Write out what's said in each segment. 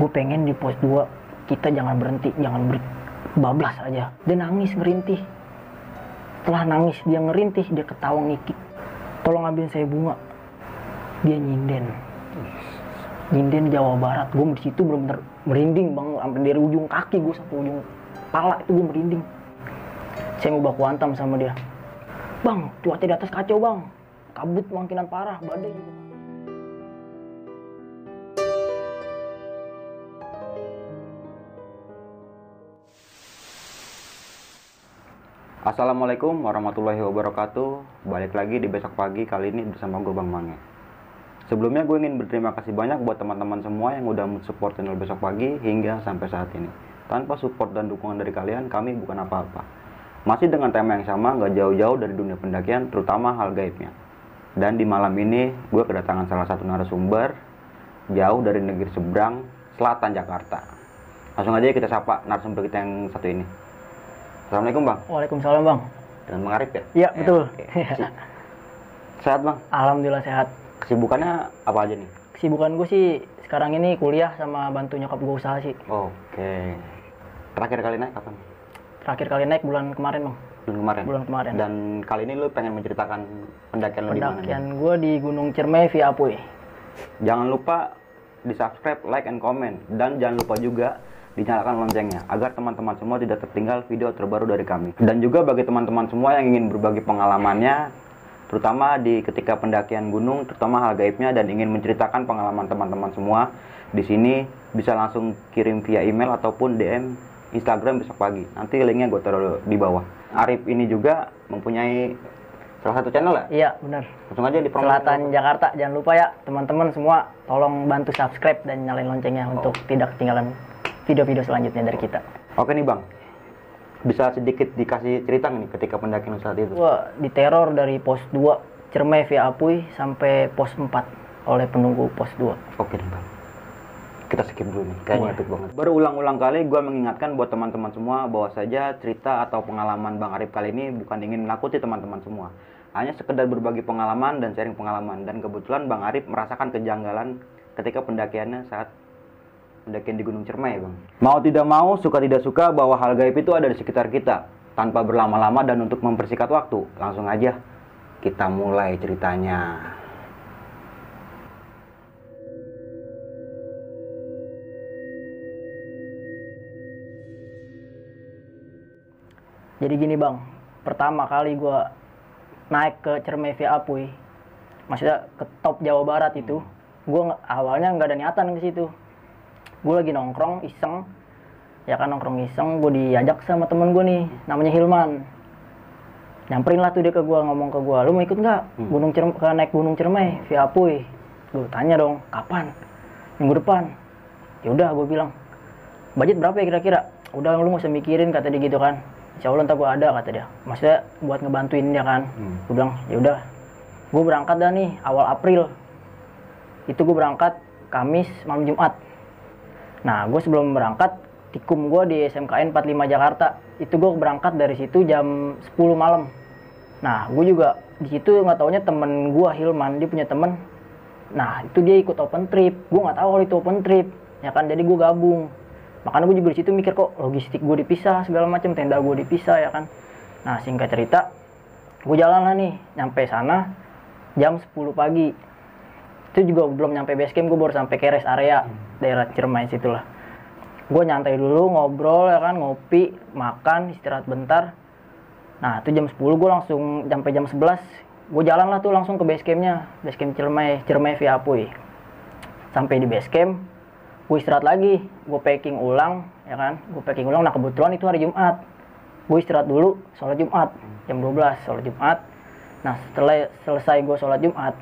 gue pengen di pos 2 kita jangan berhenti jangan ber bablas aja. Dia nangis ngerintih. Setelah nangis dia ngerintih dia ketawa ngikik tolong ambilin saya bunga. Dia nyinden. Nyinden Jawa Barat. Gue di situ bener-bener merinding bang sampai dari ujung kaki gue sampai ujung pala itu gue merinding. Saya mau baku hantam sama dia. Bang cuaca di atas kacau bang. Kabut makinan parah badai. juga Assalamualaikum warahmatullahi wabarakatuh. Balik lagi di besok pagi kali ini bersama gue Bang Mange. Sebelumnya gue ingin berterima kasih banyak buat teman-teman semua yang udah support channel besok pagi hingga sampai saat ini. Tanpa support dan dukungan dari kalian kami bukan apa-apa. Masih dengan tema yang sama gak jauh-jauh dari dunia pendakian terutama hal gaibnya. Dan di malam ini gue kedatangan salah satu narasumber Jauh dari negeri seberang selatan Jakarta. Langsung aja kita sapa narasumber kita yang satu ini Assalamualaikum Bang Waalaikumsalam bang dengan Bang Arif ya? Iya, betul. oke. Si- Sehat Bang? Alhamdulillah sehat Kesibukannya apa aja nih? kesibukan gue sih sekarang ini kuliah sama bantu nyokap gue usaha sih Oke. Terakhir kali naik kapan? terakhir kali naik bulan kemarin bang Bulan kemarin. bulan kemarin Dan kali ini lu pengen menceritakan pendakian lu di mana? pendakian gue di Gunung Ciremai via Apuy Jangan lupa di subscribe, like, and comment. Dan jangan lupa juga dinyalakan loncengnya agar teman-teman semua tidak tertinggal video terbaru dari kami. Dan juga bagi teman-teman semua yang ingin berbagi pengalamannya, terutama di ketika pendakian gunung, terutama hal gaibnya dan ingin menceritakan pengalaman teman-teman semua, di sini bisa langsung kirim via email ataupun DM Instagram besok pagi. Nanti linknya gue taruh di bawah. Arif ini juga mempunyai salah satu channel ya? iya benar Langsung aja di Selatan Jakarta jangan lupa ya teman-teman semua tolong bantu subscribe dan nyalain loncengnya untuk tidak ketinggalan video-video selanjutnya dari kita Oke nih bang, bisa sedikit dikasih cerita nih ketika pendakian saat itu? gue diteror dari pos 2 Ciremai via Apuy sampai pos 4 oleh penunggu pos 2 Oke nih bang, kita skip dulu nih, kayaknya epic banget. Berulang-ulang kali gue mengingatkan buat teman-teman semua bahwa saja cerita atau pengalaman Bang Arif kali ini bukan ingin menakuti teman-teman semua. Hanya sekedar berbagi pengalaman dan sharing pengalaman. Dan kebetulan Bang Arif merasakan kejanggalan ketika pendakiannya saat pendakian di Gunung Ciremai bang. Mau tidak mau, suka tidak suka bahwa hal gaib itu ada di sekitar kita. Tanpa berlama-lama dan untuk mempersingkat waktu, langsung aja kita mulai ceritanya. jadi gini bang pertama kali gue naik ke Ciremai via Apuy maksudnya ke top Jawa Barat itu gue awalnya nggak ada niatan ke situ gue lagi nongkrong iseng. Ya kan nongkrong iseng gue diajak sama temen gue nih namanya Hilman. Nyamperin lah tuh dia ke gue ngomong ke gue lu mau ikut nggak gunung Ciremai ke naik gunung Ciremai via Apuy? Gue tanya dong kapan? Minggu depan. Ya udah gue bilang budget berapa ya kira-kira? Udah lu nggak usah mikirin kata dia gitu kan. Insya Allah ntar gue ada kata dia. Maksudnya buat ngebantuin dia kan. Gue bilang ya udah. Gue berangkat dah nih awal April. Itu gue berangkat Kamis malam Jumat nah gue sebelum berangkat tikum gue di SMKN 45 Jakarta. Itu gue berangkat dari situ jam 10 malam. Nah gue juga di situ nggak taunya temen gue Hilman dia punya temen. Nah itu dia ikut open trip. Gue nggak tahu kalau itu open trip ya kan? Jadi gue gabung. Makanya gue juga di situ mikir kok logistik gue dipisah segala macam tenda gue dipisah ya kan? Nah singkat cerita gue jalan lah nih nyampe sana jam 10 pagi. Itu juga belum nyampe base camp gue baru sampai ke rest area daerah Ciremai situ lah. Gue nyantai dulu ngobrol ya kan ngopi makan istirahat bentar. Nah itu jam 10 gue langsung sampai jam 11 gue jalan lah tuh langsung ke base campnya base camp Ciremai Ciremai via Apuy sampai di base camp gue istirahat lagi gue packing ulang ya kan gue packing ulang. Nah kebetulan itu hari Jumat. Gue istirahat dulu sholat Jumat jam 12 sholat Jumat. Nah setelah selesai gue sholat Jumat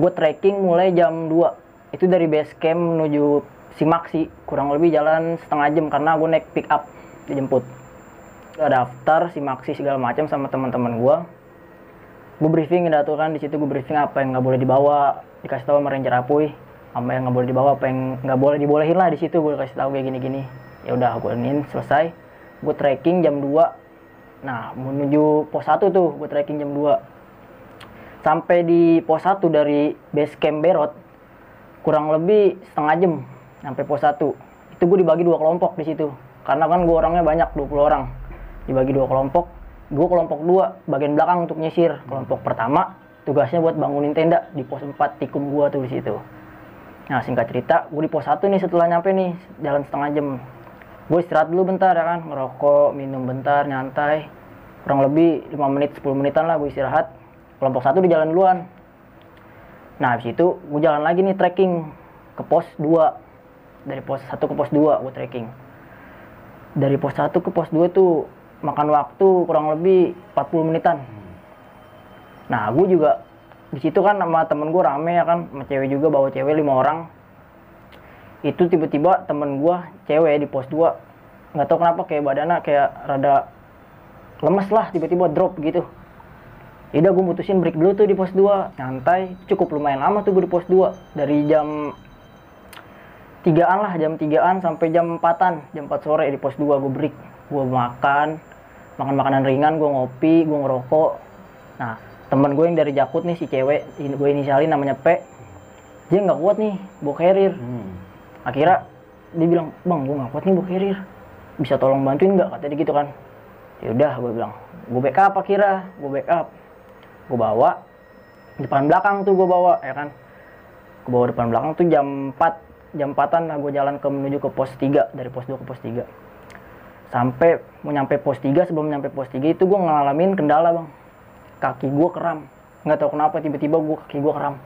gue trekking mulai jam 2 itu dari base camp menuju Simaksi kurang lebih jalan setengah jam karena gue naik pick up dijemput. Daftar Simaksi segala macam sama teman-teman gue gue briefing dah tuh kan di situ gue briefing apa yang nggak boleh dibawa dikasih tahu sama ranger apa yang nggak boleh dibawa apa yang nggak boleh dibolehin lah di situ gue kasih tahu kayak gini-gini. Ya udah gue inin selesai. Gue trekking jam 2 nah menuju pos 1 tuh gue trekking jam 2 sampai di pos 1 dari base camp Berot kurang lebih setengah jam sampai pos 1 itu gue dibagi dua kelompok di situ. Karena kan gue orangnya banyak 20 orang. Dibagi dua kelompok gue kelompok dua bagian belakang untuk nyisir. Kelompok pertama tugasnya buat bangunin tenda di pos 4 tikum gue tuh di situ. Nah singkat cerita gue di pos 1 nih setelah nyampe nih jalan setengah jam. Gue istirahat dulu bentar ya kan ngerokok minum bentar nyantai. Kurang lebih 5 menit 10 menitan lah gue istirahat. Kelompok satu di jalan duluan nah habis itu gue jalan lagi nih trekking ke pos 2 dari pos 1 ke pos 2 gue trekking. Dari pos 1 ke pos 2 tuh makan waktu kurang lebih 40 menitan. Nah gue juga di situ kan sama temen gue rame ya kan sama cewek juga bawa cewek lima orang. Itu tiba-tiba temen gue cewek di pos 2 nggak tahu kenapa kayak badannya kayak rada lemes lah tiba-tiba drop gitu Yaudah gue mutusin break dulu tuh di pos 2 Nyantai, cukup lumayan lama tuh gue di pos 2 Dari jam 3an lah, jam 3an sampai jam 4an Jam 4 sore di pos 2 gue break. Gue makan, makan makanan ringan, gue ngopi, gue ngerokok. Nah, temen gue yang dari Jakut nih si cewek, gue inisialin namanya P. Dia nggak kuat nih, bawa carrier. Hmm. akhirnya dia bilang bang gue nggak kuat nih bawa carrier. Bisa tolong bantuin nggak? Katanya gitu kan. Ya udah gue bilang gue backup akhirnya gue backup gue bawa depan belakang tuh gue bawa ya kan? Gue bawa depan belakang tuh jam 4 jam 4an lah gue jalan ke menuju ke pos 3 dari pos 2 ke pos 3 sampai mau nyampe pos 3 sebelum nyampe pos 3 itu gue ngalamin kendala bang. Kaki gue kram nggak tahu kenapa tiba-tiba gue kaki gue kram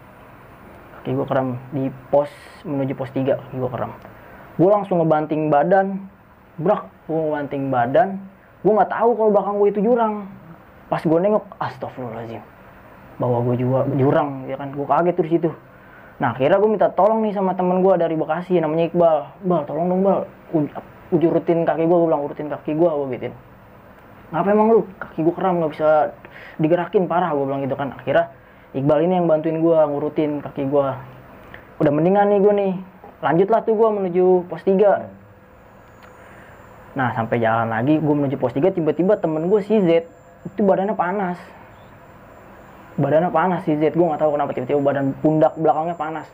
kaki gue kram di pos menuju pos 3 kaki gue kram gue langsung ngebanting badan brak gue ngebanting badan. Gue nggak tahu kalau belakang gue itu jurang. Pas gue nengok astagfirullahaladzim bahwa gue juga jurang ya kan? Gue kaget tuh di situ. Nah akhirnya gue minta tolong nih sama temen gue dari Bekasi namanya Iqbal. Bal tolong dong Bal. Uj- ujurutin kaki gue gue bilang urutin kaki gue gue gituin. Ngapa emang lu? Kaki gue kram nggak bisa digerakin parah gue bilang gitu kan. Akhirnya Iqbal ini yang bantuin gue ngurutin kaki gue udah mendingan nih gue nih. Lanjutlah tuh gue menuju pos 3 nah sampai jalan lagi gue menuju pos 3 tiba-tiba temen gue si Z itu badannya panas badannya panas si Z gue nggak tahu kenapa tiba-tiba badan pundak belakangnya panas.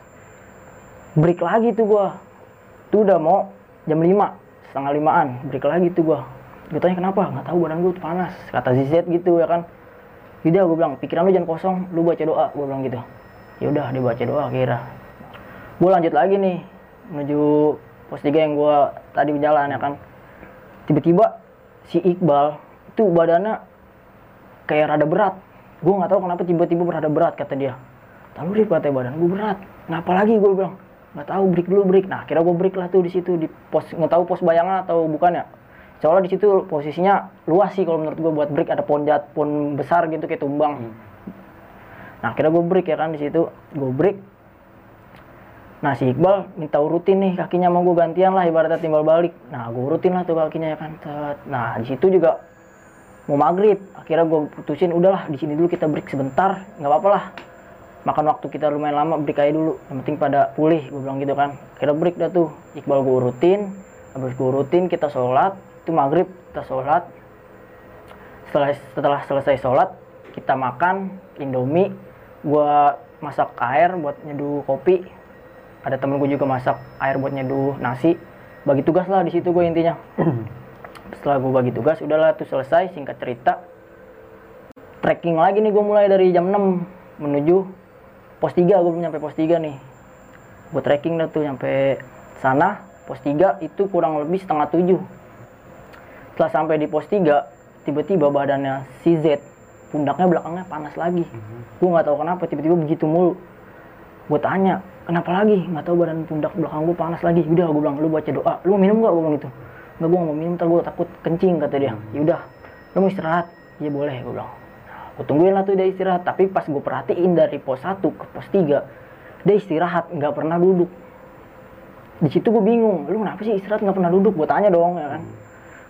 Break lagi tuh gue tuh udah mau jam 5 setengah limaan. Break lagi tuh gue gue tanya kenapa? Nggak tahu badan gue panas kata Z gitu ya kan. Yaudah gue bilang pikiran lu jangan kosong lu baca doa gue bilang gitu. Yaudah dia baca doa kira gue lanjut lagi nih menuju pos 3 yang gue tadi berjalan ya kan. Tiba-tiba si Iqbal itu badannya kayak rada berat gue nggak tahu kenapa tiba-tiba berada berat kata dia. Lalu dia katanya badan gue berat. Kenapa lagi? Gue bilang nggak tahu break dulu break. Nah kira gue break lah tuh di situ di pos nggak tahu pos bayangan atau bukan ya. Soalnya di situ posisinya luas sih kalau menurut gue buat break. Ada pohon jat pohon besar gitu kayak tumbang. Nah kira gue break ya kan di situ. Gue break. Nah si Iqbal minta urutin nih kakinya mau gue gantian lah ibaratnya timbal balik. Nah gue urutin lah tuh kakinya ya kan. Nah di situ juga mau maghrib. Akhirnya gue putusin udahlah di sini dulu kita break sebentar, nggak apa-apa lah. Makan waktu kita lumayan lama break aja dulu. Yang penting pada pulih gue bilang gitu kan. Kira break dah tuh. Iqbal gue urutin, habis gue urutin kita sholat. Itu maghrib kita sholat. Setelah setelah selesai sholat kita makan Indomie. Gue masak air buat nyeduh kopi ada temen gue juga masak air buat nyeduh nasi bagi tugas lah di situ gue intinya setelah gue bagi tugas udahlah tuh selesai singkat cerita. Trekking lagi nih gue mulai dari jam 6 menuju pos 3 gue belum nyampe pos 3 nih. Gue trekking dah tuh nyampe sana pos 3 itu kurang lebih setengah 7 setelah sampai di pos 3 tiba-tiba badannya si Z pundaknya belakangnya panas lagi. Gue nggak tahu kenapa tiba-tiba begitu mulu. Gue tanya kenapa lagi? Nggak tahu badan pundak belakang gue panas lagi. Udah gue bilang lu baca doa. Lu minum nggak? Gue bilang gitu nggak gue mau minum ntar gue takut kencing kata dia. Yaudah lu mau istirahat? Iya boleh gue bilang. Gue tungguin lah tuh dia istirahat tapi pas gue perhatiin dari pos 1 ke pos 3 dia istirahat nggak pernah duduk. Di situ gue bingung lu kenapa sih istirahat nggak pernah duduk? Gue tanya dong ya kan.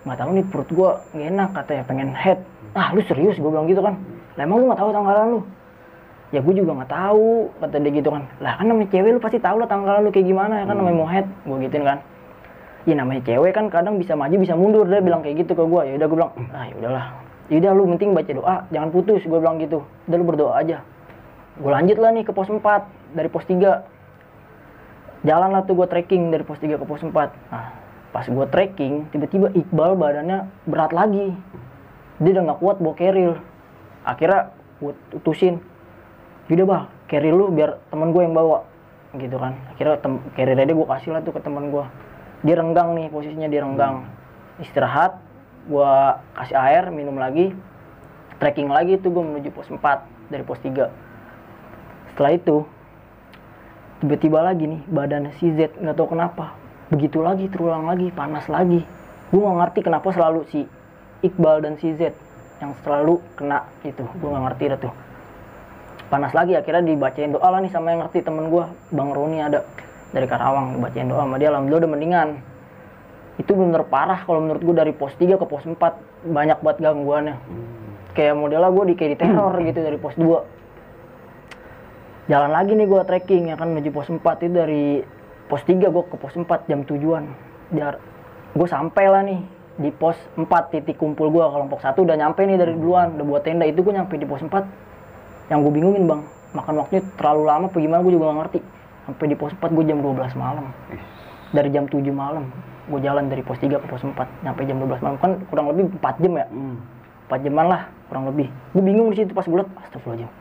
Nggak tahu nih perut gue nggak enak katanya pengen head. Ah lu serius? gue bilang gitu kan. Lah emang lu nggak tahu tanggalan lu? Ya gue juga nggak tahu kata dia gitu kan. Lah kan namanya cewek lu pasti tahu lah tanggalan lu kayak gimana ya kan namanya mau head gue gituin kan ya namanya cewek kan kadang bisa maju bisa mundur. Dia bilang kayak gitu ke gue ya udah gue bilang ah ya udahlah. Ya udah lu penting baca doa jangan putus gue bilang gitu. Udah lu berdoa aja. Gue lanjut lah nih ke pos 4 dari pos 3 jalan lah tuh gue trekking dari pos 3 ke pos 4 nah pas gue trekking tiba-tiba Iqbal badannya berat lagi. Dia udah nggak kuat bawa keril. Akhirnya gue utusin yaudah bang keril lu biar temen gue yang bawa. Gitu kan. Akhirnya tem kerilnya dia gue kasih lah tuh ke temen gue dia renggang nih posisinya dia renggang istirahat gue kasih air minum lagi. Trekking lagi tuh gue menuju pos 4 dari pos 3 setelah itu tiba-tiba lagi nih badan si Z nggak tahu kenapa. Begitu lagi terulang lagi panas lagi. Gue nggak ngerti kenapa selalu si Iqbal dan si Z yang selalu kena itu gue nggak ngerti dah tuh. Panas lagi akhirnya dibacain doa lah nih sama yang ngerti temen gue bang Roni ada dari Karawang dibacain doa sama dia alhamdulillah udah mendingan. Itu bener parah kalau menurut gue dari pos 3 ke pos 4 banyak banget gangguannya. Kayak modelnya gue di kayak di teror gitu dari pos 2 jalan lagi nih gue trekking ya kan menuju pos 4 itu dari pos 3 gue ke pos 4 jam tujuan. Biar gue sampai lah nih di pos 4 titik kumpul gue kelompok satu. Udah nyampe nih dari duluan udah buat tenda. Itu gue nyampe di pos 4 yang gue bingungin bang makan waktunya terlalu lama apa gimana gue juga gak ngerti sampai di pos 4 gue jam 12 malam. Dari jam 7 malam gue jalan dari pos 3 ke pos 4 nyampe jam 12 malam. Kan kurang lebih 4 jam ya? Hmm. 4 jaman lah kurang lebih. Gue bingung di situ pas gue liat astagfirullahaladzim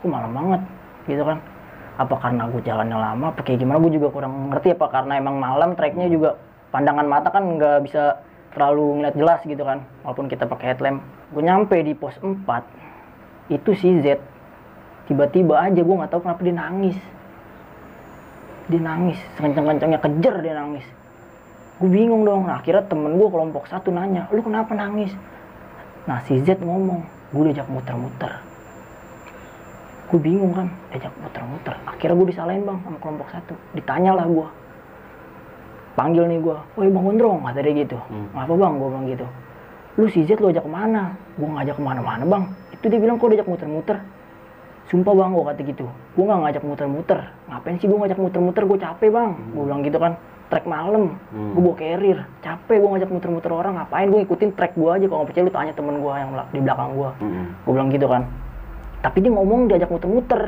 kok malam banget? Gitu kan. Apa karena gue jalannya lama apa kayak gimana? Gue juga kurang ngerti apa karena emang malam treknya juga pandangan mata kan nggak bisa terlalu ngeliat jelas gitu kan. Walaupun kita pakai headlamp. Gue nyampe di pos 4 itu si Z tiba-tiba aja gue nggak tahu kenapa dia nangis dia nangis. Sekencang-kencangnya kejer dia nangis. Gue bingung dong. Nah, akhirnya temen gue kelompok satu nanya lu kenapa nangis? Nah si Z ngomong gue diajak muter-muter. Gue bingung kan diajak muter-muter. Akhirnya gue disalahin bang sama kelompok satu. Ditanya lah gue panggil nih gue woi bang Gondrong kata dia gitu. Hmm. ngapa bang? gue bilang gitu. Lu si Z lu ajak ke mana? Gue ngajak ke mana-mana bang. Itu dia bilang kok diajak muter-muter sumpah bang gue kata gitu. Gue nggak ngajak muter-muter. Ngapain sih gue ngajak muter-muter? Gue capek bang. Gue bilang gitu kan trek malam. Hmm. gue bawa carrier. Capek gue ngajak muter-muter orang. Ngapain gue ikutin trek gue aja? Kalau nggak percaya lu tanya temen gue yang di belakang gue Hmm. gue bilang gitu kan. Tapi dia ngomong diajak muter-muter.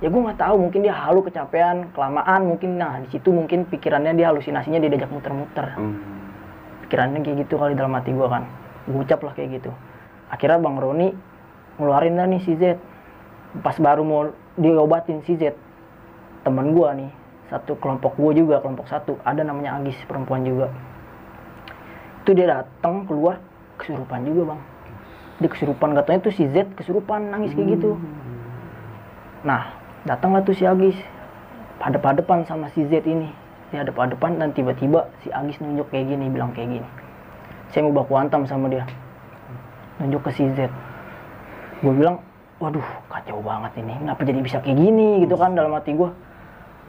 Ya gue nggak tahu. Mungkin dia halu kecapean kelamaan. Mungkin nah di situ mungkin pikirannya dia halusinasinya dia diajak muter-muter. Hmm. pikirannya kayak gitu kali dalam hati gue kan. Gue ucap lah kayak gitu. Akhirnya bang Roni ngeluarin lah nih si Z pas baru mau diobatin si Z temen gue nih satu kelompok gue juga kelompok satu ada namanya Agis perempuan juga. Itu dia datang keluar kesurupan juga bang. Dia kesurupan katanya tuh si Z kesurupan nangis kayak gitu. Nah datanglah tuh si Agis hadap-hadapan sama si Z ini. Dia hadap-hadapan dan tiba-tiba si Agis nunjuk kayak gini bilang kayak gini. Saya mau baku hantam sama dia. Nunjuk ke si Z. Gue bilang waduh kacau banget ini. Kenapa jadi bisa kayak gini gitu kan dalam hati gue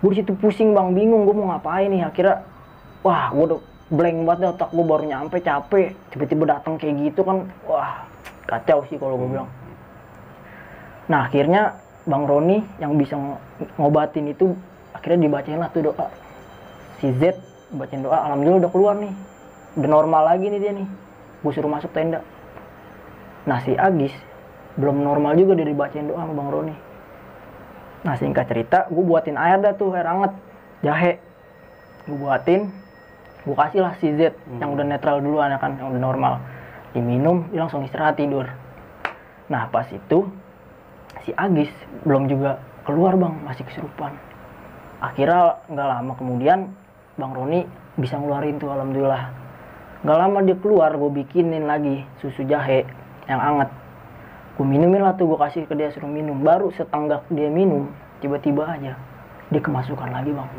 gue di situ pusing bang. Bingung gue mau ngapain nih. Akhirnya wah gue udah blank banget dah, otak gue baru nyampe capek. Tiba-tiba datang kayak gitu kan wah kacau sih kalau gue bilang. Nah akhirnya bang Roni yang bisa ng- ngobatin itu akhirnya dibacain lah tuh doa. Si Z bacain doa alhamdulillah udah keluar nih. Udah normal lagi nih dia nih. Gue suruh masuk tenda. Nah si Agis belum normal juga dia dibacain doa sama bang Roni. Nah singkat cerita gue buatin air dah tuh air hangat jahe. Gue buatin gue kasih lah si Z yang udah netral dulu anak kan yang udah normal. Diminum dia langsung istirahat tidur. Nah pas itu si Agis belum juga keluar bang. Masih kesurupan. Akhirnya nggak lama kemudian bang Roni bisa ngeluarin tuh alhamdulillah. Nggak lama dia keluar gue bikinin lagi susu jahe yang hangat gue minumin lah tuh gue kasih ke dia suruh minum. Baru setanggak dia minum tiba-tiba aja dia kemasukan lagi bang.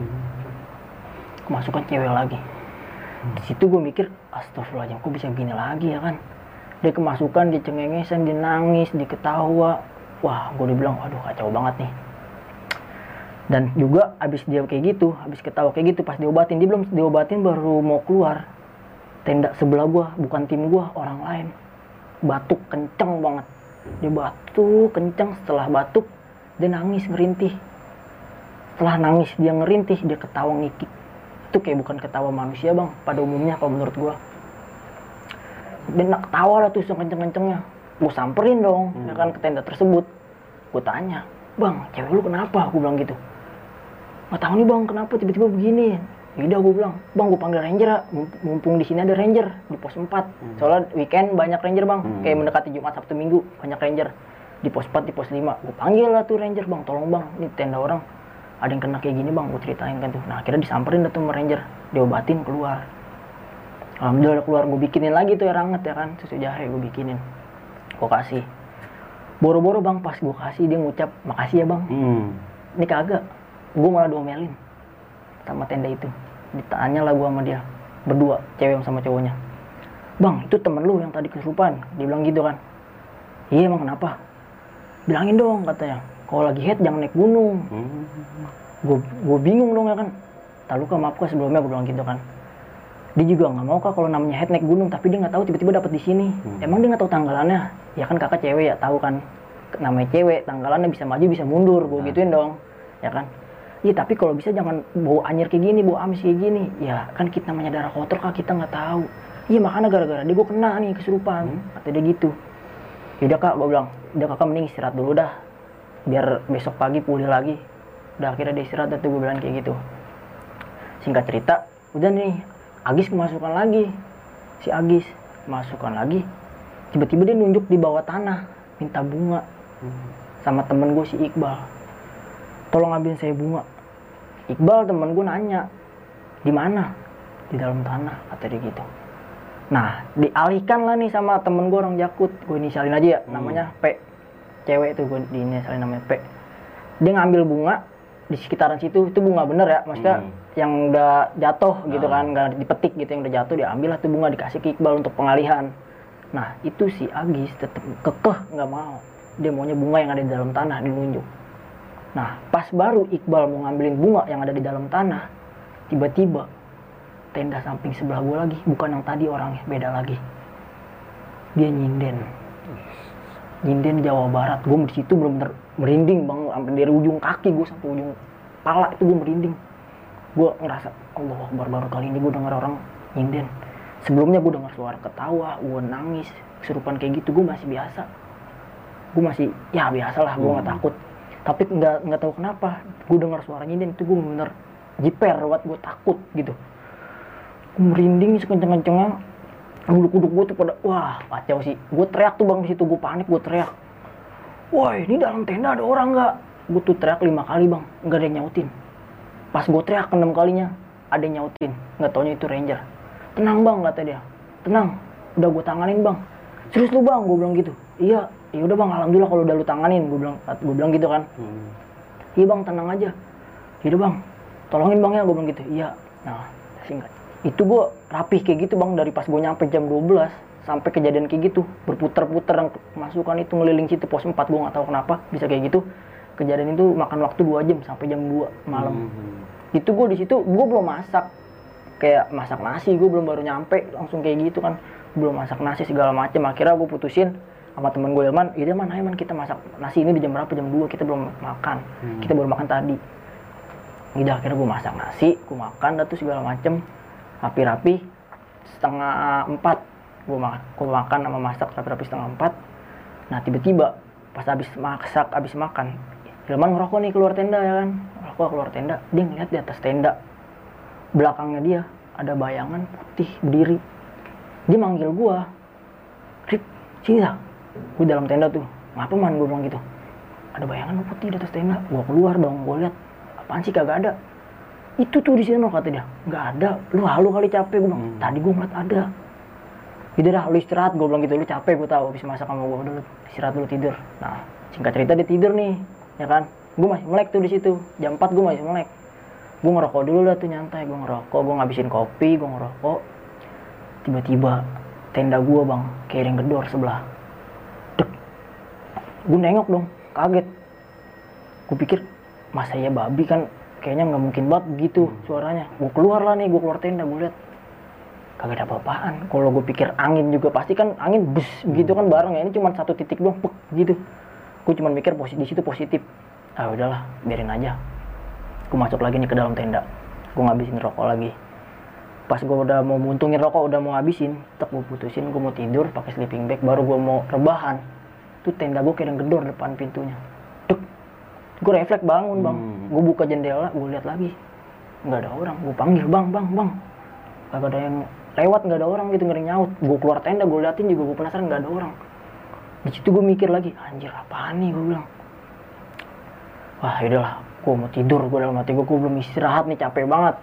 Kemasukan cewek lagi. Di situ gue mikir astagfirullahaladzim kok bisa gini lagi ya kan? Dia kemasukan dia cengengesan dia nangis dia ketawa. Wah gue dibilang waduh kacau banget nih. Dan juga abis dia kayak gitu abis ketawa kayak gitu pas diobatin dia belum diobatin baru mau keluar. Tenda sebelah gua bukan tim gua orang lain. Batuk kenceng banget dia batuk kenceng. Setelah batuk dia nangis ngerintih. Setelah nangis dia ngerintih dia ketawa ngikik itu kayak bukan ketawa manusia bang. Pada umumnya kalau menurut gua. Dia nak ketawa lah tuh sekenceng-kencengnya. Gue samperin dong ya kan ke tenda tersebut. Gue tanya bang cewek lu kenapa? Gue bilang gitu. Nggak tahu nih bang kenapa tiba-tiba begini Yaudah gue bilang, bang gue panggil ranger ya, Mump- mumpung di sini ada ranger di pos 4 Soalnya weekend banyak ranger bang, Hmm. kayak mendekati Jumat Sabtu Minggu banyak ranger di pos 4 di pos 5 Gue panggil lah tuh ranger bang, tolong bang, ini tenda orang ada yang kena kayak gini bang, gue ceritain kan tuh. Nah akhirnya disamperin dah tuh sama ranger, diobatin keluar. Alhamdulillah udah keluar, gue bikinin lagi tuh air hangat ya kan, susu jahe gue bikinin. Gue kasih. Boro-boro bang, pas gue kasih dia ngucap makasih ya bang. Hmm. Ini kagak, gue malah diomelin sama tenda itu. Ditanya lah gue sama dia, berdua, cewek sama cowoknya. Bang, itu temen lu yang tadi kesurupan. Dia bilang gitu kan. Iya emang kenapa? Bilangin dong katanya. Kalau lagi head jangan naik gunung. Hmm. Gue gue bingung dong ya kan. Tak luka maaf kak sebelumnya gue bilang gitu kan. Dia juga nggak mau kak kalau namanya head naik gunung, tapi dia nggak tahu tiba-tiba dapat di sini. Emang dia nggak tahu tanggalannya? Ya kan kakak cewek ya tahu kan. Namanya cewek, tanggalannya bisa maju bisa mundur. Gue gituin dong, ya kan. Iya tapi kalau bisa jangan bawa anyir kayak gini, bawa amis kayak gini. Ya kan kita namanya darah kotor kak kita nggak tahu. Iya makanya gara-gara dia gue kena nih kesurupan. Kata dia gitu. Yaudah kak, gue bilang, udah kakak mending istirahat dulu dah. Biar besok pagi pulih lagi. Udah akhirnya dia istirahat tuh gue bilang kayak gitu. Singkat cerita, udah nih, Agis kemasukan lagi. Si Agis masukkan lagi. Tiba-tiba dia nunjuk di bawah tanah, minta bunga. Sama temen gue si Iqbal. Tolong ambilin saya bunga. Iqbal temen gue nanya, di mana? Di dalam tanah, kata dia gitu. Nah, dialihkan lah nih sama temen gue orang Jakut. Gue inisialin aja ya, namanya P. Cewek tuh gue diinisialin namanya P. Dia ngambil bunga di sekitaran situ, itu bunga bener ya. Maksudnya Hmm. yang udah jatuh gitu kan, nggak dipetik gitu, yang udah jatuh diambil lah tuh bunga dikasih ke Iqbal untuk pengalihan. Nah, itu si Agis tetap kekeh nggak mau. Dia maunya bunga yang ada di dalam tanah dilunjuk. Nah, pas baru Iqbal mau ngambilin bunga yang ada di dalam tanah, tiba-tiba tenda samping sebelah gue lagi, bukan yang tadi orangnya, beda lagi. Dia nyinden. Nyinden Jawa Barat. Gue di situ bener-bener merinding bang, sampai dari ujung kaki gue sampai ujung pala itu gue merinding. Gue ngerasa, Allah Akbar baru kali ini gue denger orang nyinden. Sebelumnya gue dengar suara ketawa, gue nangis, kesurupan kayak gitu gue masih biasa. Gue masih, ya biasa lah, gue nggak takut. Tapi nggak nggak tahu kenapa, gue dengar suara nyinden itu gue bener jiper, buat gue takut gitu. Gue merinding sekenceng-kencengnya, kuduk-kuduk gue tuh pada, wah kacau sih. Gue teriak tuh bang di situ, gue panik, gue teriak. Wah ini dalam tenda ada orang nggak? Gue tuh teriak lima kali bang, nggak ada yang nyautin. Pas gue teriak enam kalinya, ada yang nyautin. Nggak taunya itu ranger. Tenang bang kata dia, tenang. Udah gue tanganin bang. Serius lu bang, gue bilang gitu. Iya, ya udah bang, alhamdulillah kalau udah lu tanganin, gue bilang, gue bilang gitu kan. Hmm. Iya bang, tenang aja. Iya bang, tolongin bang ya, gue bilang gitu. Iya. Nah, singkat. Itu gue rapih kayak gitu bang, dari pas gue nyampe jam 12 sampai kejadian kayak gitu. Berputar-putar yang masukan itu ngeliling situ pos 4, gue nggak tahu kenapa bisa kayak gitu. Kejadian itu makan waktu 2 jam sampai jam 2 malam. Hmm. Itu gue di situ, gue belum masak. Kayak masak nasi, gue belum baru nyampe, langsung kayak gitu kan. Belum masak nasi segala macem. Akhirnya gue putusin sama temen gue Ilman, iya man, ayo man kita masak nasi ini di jam berapa? Jam 2 kita belum makan. Kita baru makan tadi. Udah akhirnya gue masak nasi, gue makan dah tuh segala macem. Rapi-rapi, setengah empat. Gue makan, gue makan sama masak rapi-rapi setengah empat. Nah tiba-tiba pas habis masak, habis makan, Ilman ngerokok nih keluar tenda ya kan. Ngerokok keluar tenda, dia ngeliat di atas tenda. Belakangnya dia ada bayangan putih berdiri. Dia manggil gua. Rip, sini dah. Gue dalam tenda tuh. Ngapa man gue bilang gitu. Ada bayangan putih di atas tenda. Gua keluar dong, gue lihat. Apaan sih kagak ada. Itu tuh di sana kata dia. Nggak ada. Lu halu kali capek gue bilang. Tadi gue ngeliat ada. Gitu dah, lu istirahat. Gue bilang gitu, lu capek gue tahu. Habis masak sama gue, udah lu istirahat dulu tidur. Nah, singkat cerita dia tidur nih, ya kan. Gue masih melek tuh di situ. Jam 4 gue masih melek. Gue ngerokok dulu lah tuh nyantai. Gue ngerokok, gue ngabisin kopi, gue ngerokok. Tiba-tiba tenda gue bang, yang gedor sebelah. Gue nengok dong, kaget. Gue pikir, masa ya babi kan kayaknya nggak mungkin banget begitu suaranya. Gue keluar lah nih, gue keluar tenda, gue lihat kagak ada apa-apaan. Kalau gue pikir angin juga pasti kan angin bus gitu kan bareng ya. Ini cuma satu titik doang, pek gitu. Gue cuma mikir positif di situ positif. Ah udahlah, biarin aja. Gue masuk lagi nih ke dalam tenda. Gue ngabisin rokok lagi. Pas gue udah mau muntungin rokok, udah mau habisin, tetap gue putusin, gue mau tidur pakai sleeping bag, baru gue mau rebahan. Tuh tenda gue kayak gedor depan pintunya. Duk. Gue refleks bangun bang, Hmm. gue buka jendela gue lihat lagi. Nggak ada orang. Gue panggil bang bang bang. Kagak ada yang lewat nggak ada orang gitu nggak ada nyaut. Gue keluar tenda gue liatin juga gue penasaran nggak ada orang. Di situ gue mikir lagi anjir apaan nih? Gue bilang. Wah yaudahlah gue mau tidur. Gue dalam hati gue gue belum istirahat nih capek banget.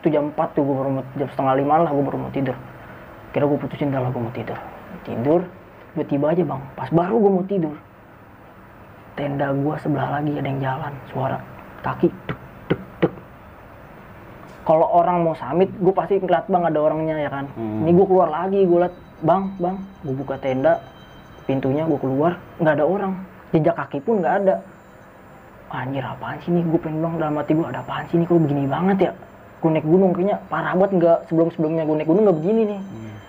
Itu jam 4 tuh gue baru mau, jam setengah lima lah gue baru mau tidur. Kira gue putusin dah lah gue mau tidur. Tidur tiba-tiba aja bang. Pas baru gue mau tidur tenda gue sebelah lagi ada yang jalan suara kaki dek dek dek kalau orang mau samit gue pasti ngeliat bang ada orangnya ya kan? Hmm. ini gue keluar lagi gue liat bang bang gue buka tenda pintunya gue keluar nggak ada orang. Jejak kaki pun nggak ada. Anjir apaan sih nih gue pengen bilang dalam hati gue ada apaan sih nih kok begini banget ya? Gue naik gunung kayaknya parah banget nggak sebelum sebelumnya gue naik gunung nggak begini nih.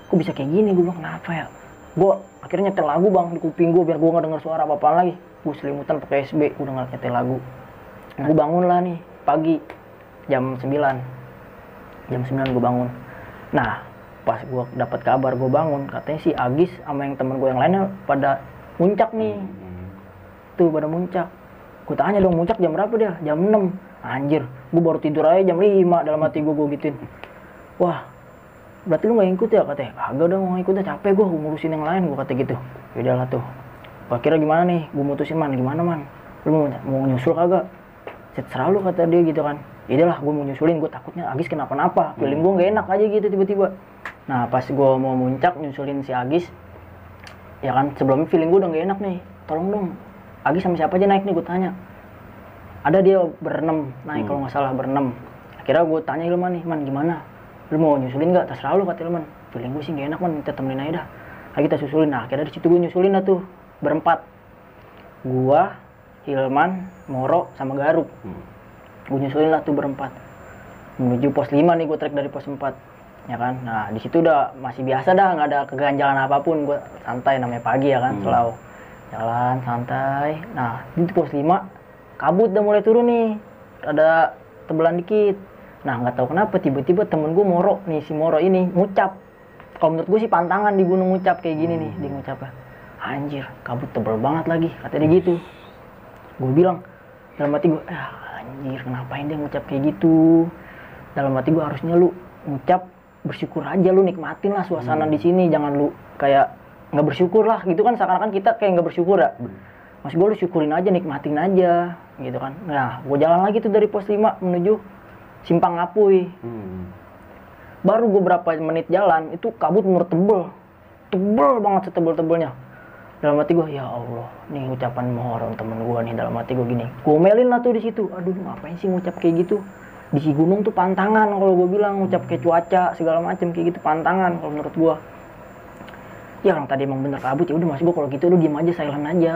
Kok bisa kayak gini? Gue bilang kenapa ya? Gue akhirnya nyetel lagu bang di kuping gue biar gue nggak denger suara apa apa lagi. Gue selimutan pakai SB gue denger nyetel lagu. Gue bangun lah nih pagi jam 9 jam 9 gue bangun. Nah pas gue dapat kabar gue bangun katanya si Agis sama yang temen gue yang lainnya pada muncak nih. Hmm. tuh pada muncak. Gue tanya dong muncak jam berapa dia? Jam 6 anjir gue baru tidur aja jam 5 dalam hati gue gue gituin. Wah berarti lu gak ikut ya? Katanya agak udah mau ikut capek gue ngurusin yang lain gue kata gitu. Yaudah lah tuh. Gua kira gimana nih? Gue mutusin man gimana man? Lu mau, mau nyusul kagak? Terserah lu kata dia gitu kan. Yaudah lah gue mau nyusulin. Gue takutnya Agis kenapa-napa. Feeling gue gak enak aja gitu tiba-tiba. Nah pas gue mau muncak nyusulin si Agis ya kan sebelumnya feeling gue udah gak enak nih. Tolong dong Agis sama siapa aja naik nih? Gue tanya. Ada dia berenam naik kalau nggak salah berenam. Akhirnya gue tanya Ilman nih man gimana lu mau nyusulin nggak? Terserah lu kata Ilman feeling gue sih gak enak man. Kita temenin aja dah. Ayo kita susulin. Nah akhirnya di situ gue nyusulin dah tuh berempat. Gua Ilman Moro sama Garuk. Hmm. gue nyusulin lah tuh berempat. Menuju pos 5 nih gue trek dari pos 4 ya kan? Nah di situ udah masih biasa dah nggak ada keganjalan apa pun. Gue santai namanya pagi ya kan? Hmm. selalu jalan santai. Nah di pos 5 kabut udah mulai turun nih. Ada tebelan dikit nah nggak tahu kenapa tiba-tiba temen gue Moro nih si Moro ini ngucap. Kalau menurut gue sih pantangan di gunung ngucap kayak gini nih dia ngucapnya anjir kabut tebel banget lagi kata dia gitu. Gue bilang dalam hati gue ah anjir ngapain dia ngucap kayak gitu? Dalam hati gue harusnya lu ngucap bersyukur aja lu nikmatin lah suasana di sini jangan lu kayak nggak bersyukur lah. Gitu kan seakan-akan kita kayak nggak bersyukur ya. Maksud gue lu syukurin aja nikmatin aja gitu kan. Nah gue jalan lagi tuh dari pos 5 menuju simpang Apuy Hmm. baru gue berapa menit jalan itu kabut menurut tebel. Tebel banget setebel-tebelnya dalam hati gue ya Allah nih ucapan mohon temen gue nih. Dalam hati gue gini. Gue melin lah tuh di situ. Aduh ngapain sih ngucap kayak gitu? Di si gunung tuh pantangan kalau gue bilang ngucap kayak cuaca segala macem kayak gitu pantangan kalau menurut gue ya orang tadi emang bener kabut ya udah mas. Gue kalau gitu lu diem aja silent aja.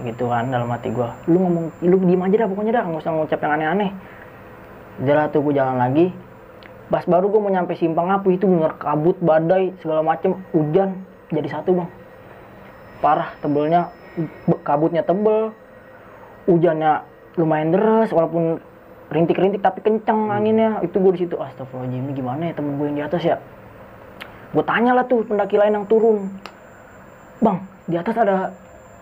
Gitu kan dalam hati gue lu ngomong lu diem aja dah pokoknya dah nggak usah ngucap yang aneh-aneh lah tuh gue jalan lagi. Pas baru gue mau nyampe simpang apu itu bener kabut badai segala macem hujan jadi satu bang. Parah tebelnya be- kabutnya tebel hujannya lumayan deras walaupun rintik-rintik tapi kenceng anginnya. Itu gue di situ astagfirullahaladzim ini gimana ya temen gue yang di atas ya? Gue tanya lah tuh pendaki lain yang turun. Bang di atas ada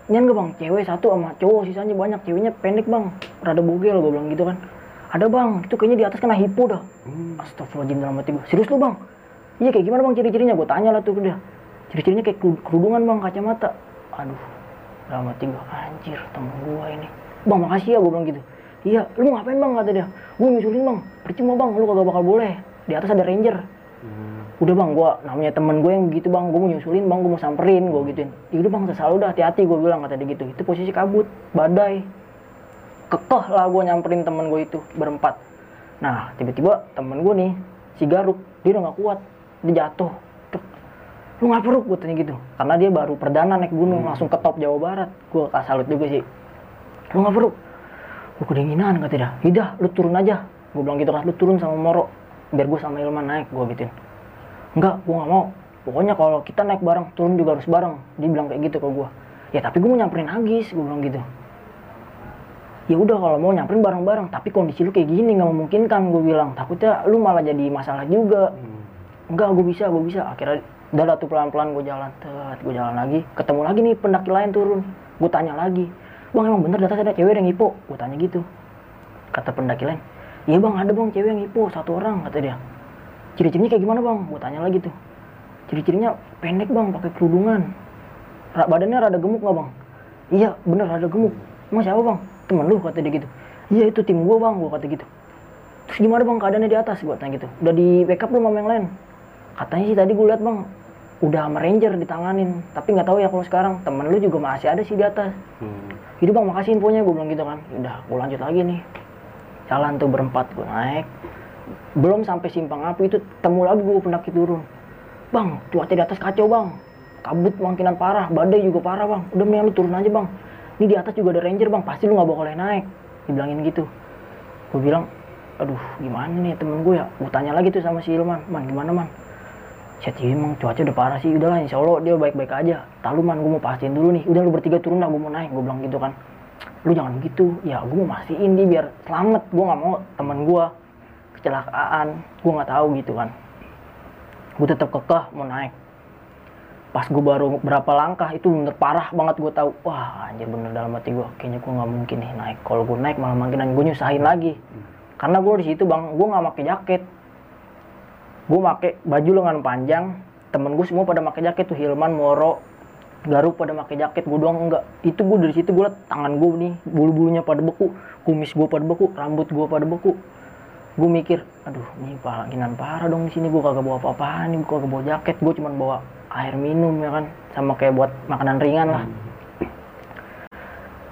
nyen gak bang? Cewek satu sama cowok sisanya banyak ceweknya pendek bang. Rada bogel gue bilang gitu kan ada bang itu kayaknya di atas kena hipo dah Hmm. Astagfirullahaladzim dalam hati gue. Serius lu bang? Iya kayak gimana bang ciri-cirinya? Gue tanya lah tuh udah. Ciri-cirinya kayak keru- kerudungan bang, kacamata. Aduh, dalam hati gue. Anjir, temen gue ini. Bang makasih ya gue bilang gitu. Iya, lu ngapain bang kata dia. Gue nyusulin bang. Percuma bang, lu kagak bakal boleh. Di atas ada ranger. Hmm. Udah bang, gue namanya temen gue yang gitu bang. Gue mau nyusulin bang, gue mau samperin, gue gituin. Ya udah bang, terserah lu dah. Hati-hati gue bilang kata dia gitu. Itu posisi kabut, badai. Kekeh lah gue nyamperin temen gue itu berempat. Nah, tiba-tiba temen gue nih, si Garuk, dia udah gak kuat. Dia jatuh. Tek. Lu ngapa Ruk? Gue tanya gitu. Karena dia baru perdana naik gunung, langsung ke top Jawa Barat. Gue kasih salut juga sih. Lu ngapa Ruk? Gue kedinginan kata dia. Yaudah, lu turun aja. Gue bilang gitu kan, lu turun sama Moro. Biar gue sama Ilman naik, gue gituin. Enggak, gue gak mau. Pokoknya kalau kita naik bareng, turun juga harus bareng. Dia bilang kayak gitu ke gue. Ya tapi gue mau nyamperin Agis, gue bilang gitu ya udah kalau mau nyamperin bareng-bareng tapi kondisi lu kayak gini nggak memungkinkan gue bilang. Takutnya lu malah jadi masalah juga. Hmm. enggak gue bisa gue bisa. Akhirnya udah lah tuh pelan-pelan gue jalan. Tet gue jalan lagi. Ketemu lagi nih pendaki lain turun. Gue tanya lagi. Bang emang bener di atas ada cewek yang hipo gue tanya gitu. Kata pendaki lain. Iya bang ada bang cewek yang hipo satu orang kata dia. Ciri-cirinya kayak gimana bang? Gue tanya lagi tuh. Ciri-cirinya pendek bang pakai kerudungan. Badannya rada gemuk nggak bang? Iya bener rada gemuk. Emang siapa bang temen lu kata dia gitu. Iya itu tim gue bang gue kata gitu. Terus gimana bang keadaannya di atas? Gue tanya gitu. Udah di backup belum sama yang lain? Katanya sih tadi gue lihat bang udah sama ranger ditanganin. Tapi nggak tahu ya kalau sekarang. Temen lu juga masih ada sih di atas. Hmm. itu bang makasih infonya gue bilang gitu kan. Udah gue lanjut lagi nih. Jalan tuh berempat gue naik. Belum sampai simpang api itu temu lagi gue pendaki turun. Bang cuaca di atas kacau bang. Kabut makinan parah. Badai juga parah bang. Udah mendingan lu turun aja bang ini di atas juga ada ranger bang. Pasti lu nggak boleh naik. Dibilangin gitu. Gue bilang aduh gimana nih temen gue ya? Gue tanya lagi tuh sama si Ilman man gimana man? "Iya, emang cuaca udah parah sih. Udahlah insya Allah dia baik-baik aja. Tahu man gue mau pastiin dulu nih. Udah lu bertiga turun lah gue mau naik. Gue bilang gitu kan. Lu jangan gitu. Ya gue mau mastiin dia biar selamat. Gue nggak mau teman gue kecelakaan. Gue nggak tahu gitu kan. Gue tetap kekeh mau naik pas gue baru berapa langkah itu bener parah banget gue tahu. Wah anjir bener dalam hati gue kayaknya gue nggak mungkin nih naik. Kalau gue naik malah makinan gue nyusahin lagi. Karena gue di situ bang gue nggak pakai jaket. Gue pakai baju lengan panjang. Temen gue semua pada pakai jaket tuh Hilman Moro Garuk pada pakai jaket. Gue doang enggak itu gue dari situ gue liat tangan gue nih bulu bulunya pada beku kumis gue pada beku rambut gue pada beku. Gue mikir aduh ini pakinan parah dong di sini. Gue kagak bawa apa-apaan nih gue kagak bawa jaket. Gue cuman bawa air minum ya kan? Sama kayak buat makanan ringan lah.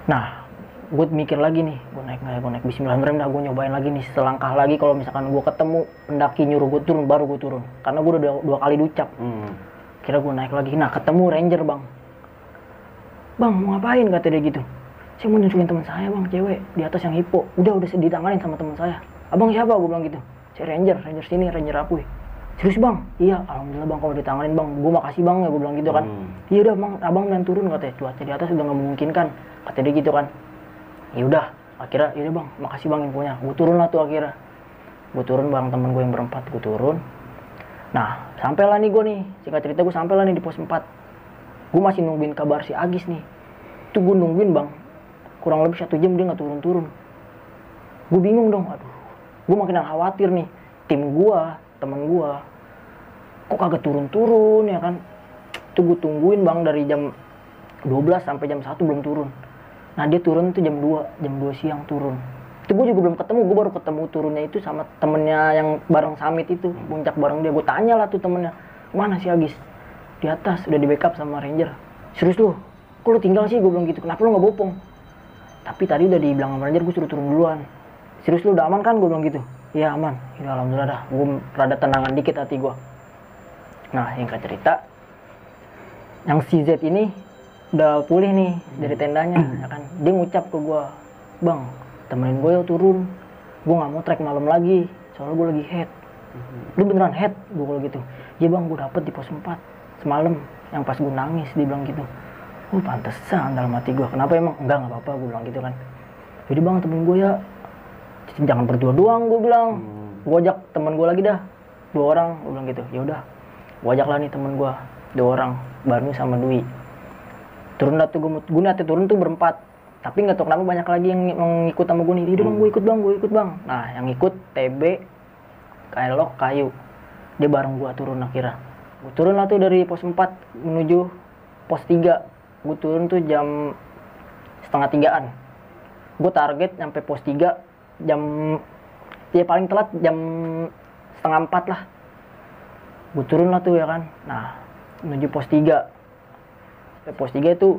Nah gue mikir lagi nih gue naik nggak ya? Gue naik Bismillahirrahmanirrahim dah gue nyobain lagi nih selangkah lagi kalau misalkan gue ketemu pendaki nyuruh gue turun baru gue turun. Karena gue udah dua, dua kali ducap. Hmm. kira gue naik lagi. Nah ketemu ranger bang. Bang mau ngapain? Kata dia gitu. Saya mau nunjukin teman saya bang cewek di atas yang hipo. Udah udah ditanganin sama teman saya. Abang siapa? Gue bilang gitu. Saya ranger ranger sini ranger apuy serius bang? Iya alhamdulillah bang. Kalau ditanganin bang gue makasih bang ya gue bilang gitu kan. Hmm. iya udah bang. Abang dan turun katanya. Cuaca di atas udah nggak memungkinkan kata dia gitu kan. Ya udah akhirnya ya udah bang. Makasih bang infonya. Gue turun lah tuh akhirnya. Gue turun bareng temen gue yang berempat gue turun. Nah sampailah nih gue nih. Singkat cerita gue sampailah nih di pos 4 gue masih nungguin kabar si Agis nih. Itu gue nungguin bang. Kurang lebih satu jam dia nggak turun-turun. Gue bingung dong. Aduh gue makin khawatir nih. Tim gue temen gue kok kagak turun-turun ya kan? Itu gue tungguin bang dari jam 12 sampai jam 1 belum turun. Nah dia turun tuh jam 2 jam 2 siang turun. Itu gue juga belum ketemu gue baru ketemu turunnya itu sama temennya yang bareng summit itu puncak bareng dia. Gue tanya lah tuh temennya mana si Agis? Di atas udah di backup sama ranger. Serius lu? Kok lu tinggal sih? Gue bilang gitu. Kenapa lu nggak bopong? Tapi tadi udah dibilang sama ranger gue suruh turun duluan. Serius lu udah aman kan? Gue bilang gitu iya aman. Ya alhamdulillah dah. Gue rada tenangan dikit hati gue nah yang cerita yang si Z ini udah pulih nih dari tendanya ya kan? Dia ngucap ke gue bang temenin gue ya turun. Gue nggak mau trek malam lagi soalnya gue lagi head. Lu beneran head? Gue kalau gitu. Iya bang gue dapet di pos 4 semalam yang pas gue nangis dia bilang gitu. Oh pantesan dalam hati gue kenapa emang? Enggak nggak apa-apa gue bilang gitu kan. Jadi bang temen gue ya jangan berdua doang gue bilang. Gue ajak temen gue lagi dah dua orang. Gue bilang gitu ya udah gue ajak lah nih temen gue dua orang Barnu sama Dwi. Turun lah tuh gue gue nanti turun tuh berempat. Tapi nggak tahu kenapa banyak lagi yang ngikut sama gue nih. "Iya bang gue ikut bang gue ikut bang. Nah yang ikut TB Kailok kayu. Dia bareng gue turun akhirnya. Gue turun lah tuh dari pos 4 menuju pos 3 gue turun tuh jam setengah tigaan. Gue target sampai pos 3 jam ya paling telat jam setengah empat lah. Gue turun lah tuh ya kan. Nah menuju pos 3 Sampai pos 3 itu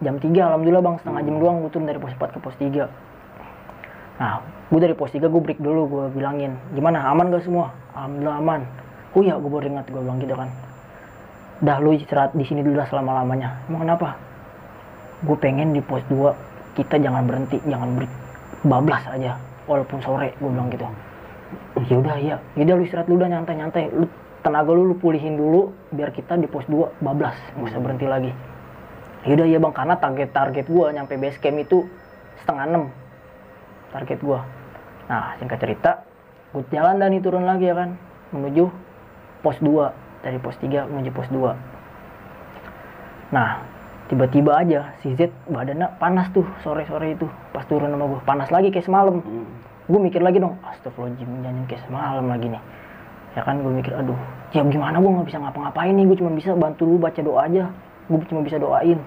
jam 3 alhamdulillah bang. Setengah jam doang gue turun dari pos 4 ke pos 3 nah gue dari pos 3 gue break dulu gue bilangin gimana aman gak semua? Alhamdulillah aman. Oh iya gue baru ingat gue bilang gitu kan. Dah lu istirahat di sini dulu lah selama lamanya emang kenapa? Gue pengen di pos 2 kita jangan berhenti jangan break bablas aja walaupun sore gue bilang gitu. Ya udah ya udah lu istirahat dulu dah nyantai nyantai lu tenaga lu lu pulihin dulu biar kita di pos 2 bablas. Nggak usah berhenti lagi. Ya udah ya bang karena target target gue nyampe base camp itu setengah enam. Target gue nah singkat cerita gue jalan dan nih turun lagi ya kan menuju pos 2 dari pos 3 menuju pos 2 nah tiba-tiba aja si Z badannya panas tuh sore-sore itu. Pas turun sama gue panas lagi kayak semalam. Hmm. Gue mikir lagi dong astagfirullahaladzim jangan kayak semalam lagi nih. Ya kan gue mikir aduh ya gimana gue nggak bisa ngapa-ngapain nih gue cuma bisa bantu lu baca doa aja. Gue cuma bisa doain.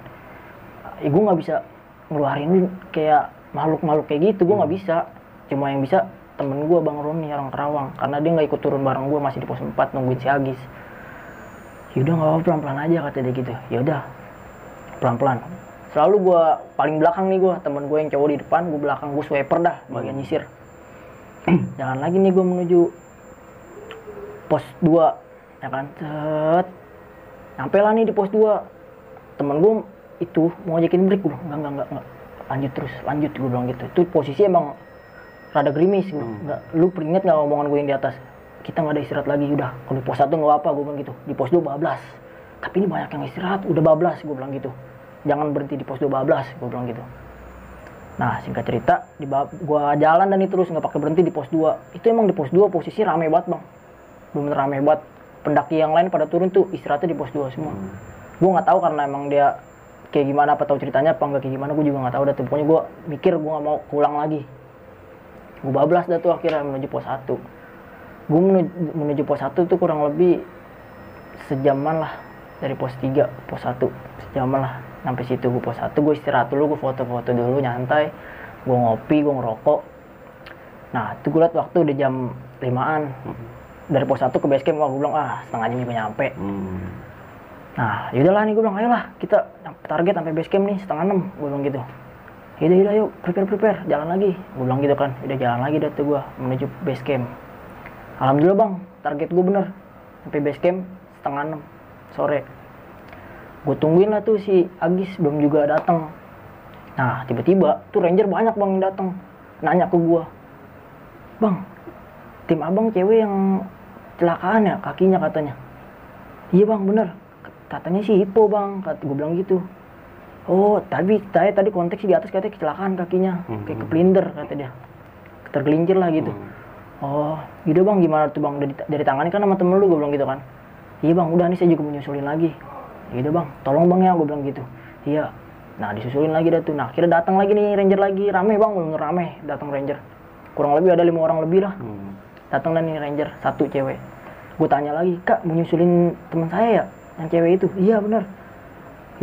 Ya gue nggak bisa ngeluarin kayak makhluk-makhluk kayak gitu gue nggak bisa. Cuma yang bisa temen gue bang Roni orang Kerawang. Karena dia nggak ikut turun bareng gue masih di pos 4 nungguin si Agis. Yaudah nggak apa pelan-pelan aja kata dia gitu. Yaudah pelan-pelan. Selalu gue paling belakang nih gue temen gue yang cowok di depan gue belakang gue swiper dah bagian nyisir jangan lagi nih gue menuju pos 2 ya kan? Set. Nyampe lah nih di pos 2 temen gue itu mau ngajakin break gue enggak enggak enggak, enggak. lanjut terus lanjut gue bilang gitu. Itu posisi emang rada gerimis gue bilang, enggak lu peringet nggak omongan gue yang di atas. Kita nggak ada istirahat lagi udah. Kalau di pos satu nggak apa gue bilang gitu. Di pos 2 bablas. Tapi ini banyak yang istirahat udah bablas gue bilang gitu. Jangan berhenti di pos 2 bablas gue bilang gitu nah singkat cerita di gua jalan dan itu terus nggak pakai berhenti di pos 2 itu emang di pos 2 posisi rame banget bang. Bener rame banget. Pendaki yang lain pada turun tuh istirahatnya di pos 2 semua. Gue nggak tahu karena emang dia kayak gimana apa tahu ceritanya apa enggak kayak gimana gue juga nggak tahu dah tuh. Pokoknya gue mikir gue nggak mau pulang lagi. Gue bablas dah tuh akhirnya menuju pos 1 gue menuju, menuju pos 1 tuh kurang lebih sejaman lah dari pos 3 pos 1 sejaman lah sampai situ gue pos 1 gue istirahat dulu gue foto-foto dulu nyantai gue ngopi gue ngerokok nah itu gue liat waktu udah jam 5an dari pos 1 ke base camp wah gue bilang ah setengah jam juga nyampe Hmm. Nah, yaudahlah nih gue bilang, ayolah kita target sampai base camp nih setengah enam, gue bilang gitu. Yaudah, yaudah, yuk prepare prepare, jalan lagi. Gue bilang gitu kan, udah jalan lagi dah tuh gue menuju base camp. Alhamdulillah bang, target gue bener sampai base camp setengah enam sore. Gue tungguin lah tuh si Agis belum juga datang. Nah, tiba-tiba tuh ranger banyak bang yang datang, nanya ke gue, bang, tim abang cewek yang kecelakaan ya kakinya katanya. Iya bang, bener. Katanya sih hipo bang kata gue bilang gitu. Oh tapi saya tadi konteks di atas katanya kecelakaan kakinya kayak keplinder kata dia. Tergelincir lah gitu. Oh gitu bang gimana tuh bang dari, dari tangannya kan sama temen lu gue bilang gitu kan. Iya bang udah nih saya juga menyusulin lagi gitu bang. Tolong bang ya gue bilang gitu. Iya. Nah disusulin lagi dah tuh. Nah akhirnya datang lagi nih ranger lagi. Rame bang bener rame datang ranger. Kurang lebih ada lima orang lebih lah. Hmm. datang dan nih ranger satu cewek. Gue tanya lagi kak mau nyusulin teman saya ya yang cewek itu? Iya bener.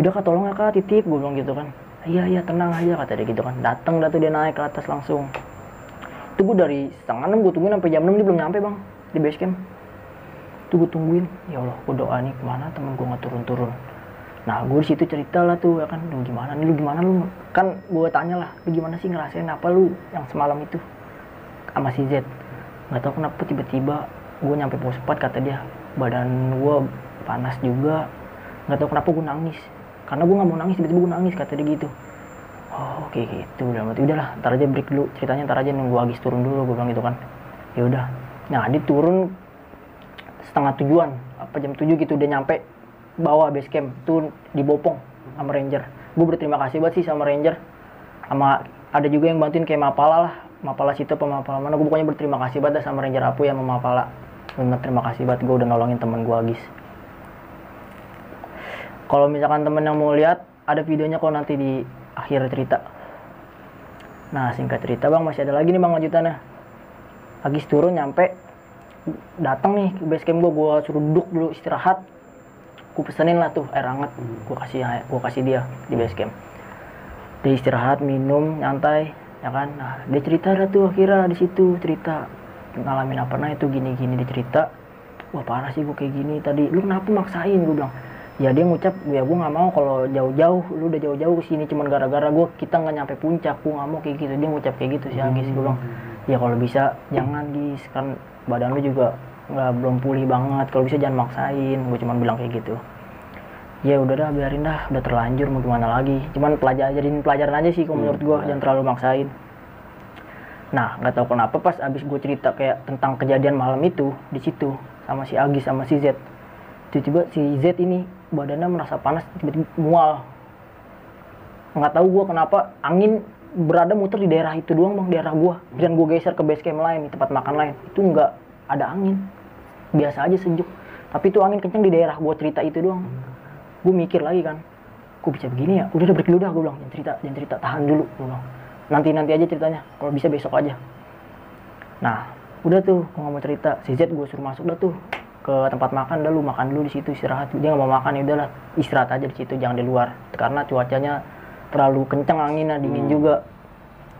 Udah kak tolong ya kak titip gue bilang gitu kan. Iya iya tenang aja kata dia gitu kan. Datang dah tuh dia naik ke atas langsung. Itu gue dari setengah enam gue tungguin sampai jam enam dia belum nyampe bang di base camp itu gue tungguin ya Allah gue doa nih ke mana temen gue nggak turun-turun? Nah gue di situ cerita lah tuh ya kan lu gimana nih lu gimana lu? Kan gue tanya lah lu gimana sih ngerasain apa lu yang semalam itu sama si Z? Nggak tahu kenapa tiba-tiba gue nyampe pos 4 kata dia. Badan gue panas juga. Nggak tahu kenapa gue nangis. Karena gue nggak mau nangis tiba-tiba gue nangis kata dia gitu. Oh oke gitu udah berarti udahlah ntar aja break dulu. Ceritanya ntar aja nunggu Agis turun dulu gue bilang gitu kan. Ya udah. Nah dia turun setengah tujuan apa jam 7 gitu udah nyampe bawah base camp tuh di Bopong sama ranger. Gue berterima kasih banget sih sama ranger. Sama ada juga yang bantuin kayak Mapala lah Mapala situ apa Mapala mana gue pokoknya berterima kasih banget sama ranger Apu ya sama Mapala. Bener terima kasih banget gue udah nolongin temen gue Agis kalau misalkan temen yang mau lihat ada videonya kok nanti di akhir cerita. Nah singkat cerita bang masih ada lagi nih bang lanjutannya. Agis turun nyampe datang nih ke base camp gue gue suruh duduk dulu istirahat. Gue pesenin lah tuh air hangat. Gue kasih gue kasih dia di base camp. Dia istirahat minum nyantai ya kan? Nah dia cerita dah tuh akhirnya di situ cerita ngalamin apa. Nah itu gini gini dia cerita. Wah parah sih gue kayak gini. Tadi lu kenapa maksain? Gue bilang. Ya dia ngucap ya gue nggak mau kalau jauh-jauh. Lu udah jauh-jauh ke sini cuman gara-gara gue kita nggak nyampe puncak. Gue nggak mau kayak gitu. Dia ngucap kayak gitu sih Agis gue bilang ya kalau bisa jangan kan badan lu juga nggak belum pulih banget. Kalau bisa jangan maksain gue cuman bilang kayak gitu. Ya udah dah biarin dah udah terlanjur mau gimana lagi? Cuman pelajar jadiin pelajaran aja sih kalau menurut gue jangan terlalu maksain. Nah nggak tahu kenapa pas abis gue cerita kayak tentang kejadian malam itu di situ sama si Agis sama si Z tiba-tiba si Z ini badannya merasa panas tiba-tiba mual. Nggak tahu gue kenapa angin berada muter di daerah itu doang bang daerah gue dan gue geser ke base camp lain tempat makan lain. Itu nggak ada angin. Biasa aja sejuk. Tapi itu angin kenceng di daerah gue cerita itu doang. Gue mikir lagi kan gue bisa begini ya? Udah udah break dulu dah gue bilang jangan cerita jangan cerita tahan dulu bilang. Nanti nanti aja ceritanya kalau bisa besok aja. Nah udah tuh gue nggak mau cerita. Si Z gue suruh masuk dah tuh ke tempat makan dah lu makan dulu di situ istirahat. Dia nggak mau makan ya udahlah istirahat aja di situ jangan di luar. Karena cuacanya terlalu kencang anginnya dingin juga.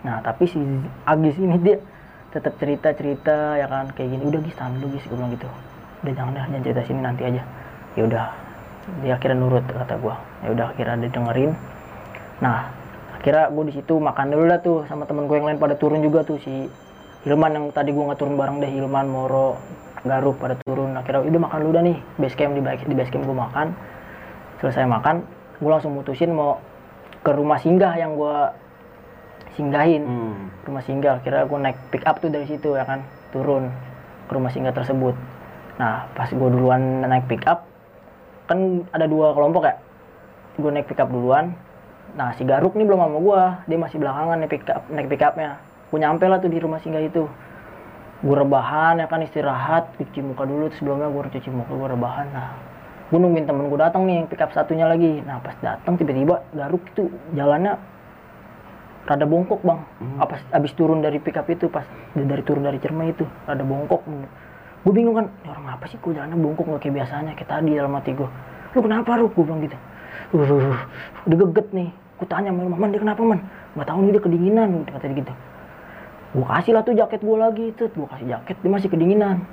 Nah tapi si Agis ini dia tetap cerita cerita ya kan kayak gini udah Gis tahan dulu Gis gue bilang gitu. Udah jangan dah jangan cerita sini nanti aja. Ya udah dia akhirnya nurut kata gua. Ya udah akhirnya dia dengerin. Nah akhirnya gue di situ makan dulu dah tuh sama temen gue yang lain pada turun juga tuh si Hilman yang tadi gue nggak turun bareng deh Hilman Moro Garuk pada turun. Akhirnya udah makan dulu dah nih base camp di base, di base camp gue makan. Selesai makan gue langsung mutusin mau ke rumah singgah yang gue singgahin. Hmm. rumah singgah akhirnya gue naik pick up tuh dari situ ya kan? Turun ke rumah singgah tersebut. Nah pas gue duluan naik pick up kan ada dua kelompok ya. Gue naik pick up duluan. Nah si Garuk nih belum sama gue dia masih belakangan naik pick up naik pick upnya. Gue nyampe lah tuh di rumah singgah itu. Gue rebahan ya kan istirahat cuci muka dulu. Terus sebelumnya gue cuci muka gue rebahan. Nah gue nungguin temen gue datang nih yang pick up satunya lagi. Nah pas datang tiba-tiba Garuk itu jalannya rada bongkok bang. Apa abis turun dari pickup itu pas dari turun dari cermai itu rada bongkok. Gue bingung kan "Ini orang apa sih? Kok jalannya bongkok nggak kayak biasanya kayak tadi dalam hati gue lu kenapa lu gue bilang gitu. Uh, udah geget nih. Gue tanya sama man dia kenapa man? Nggak tahu nih dia kedinginan kata dia gitu. Gue kasih lah tuh jaket gue lagi tuh gue kasih jaket dia masih kedinginan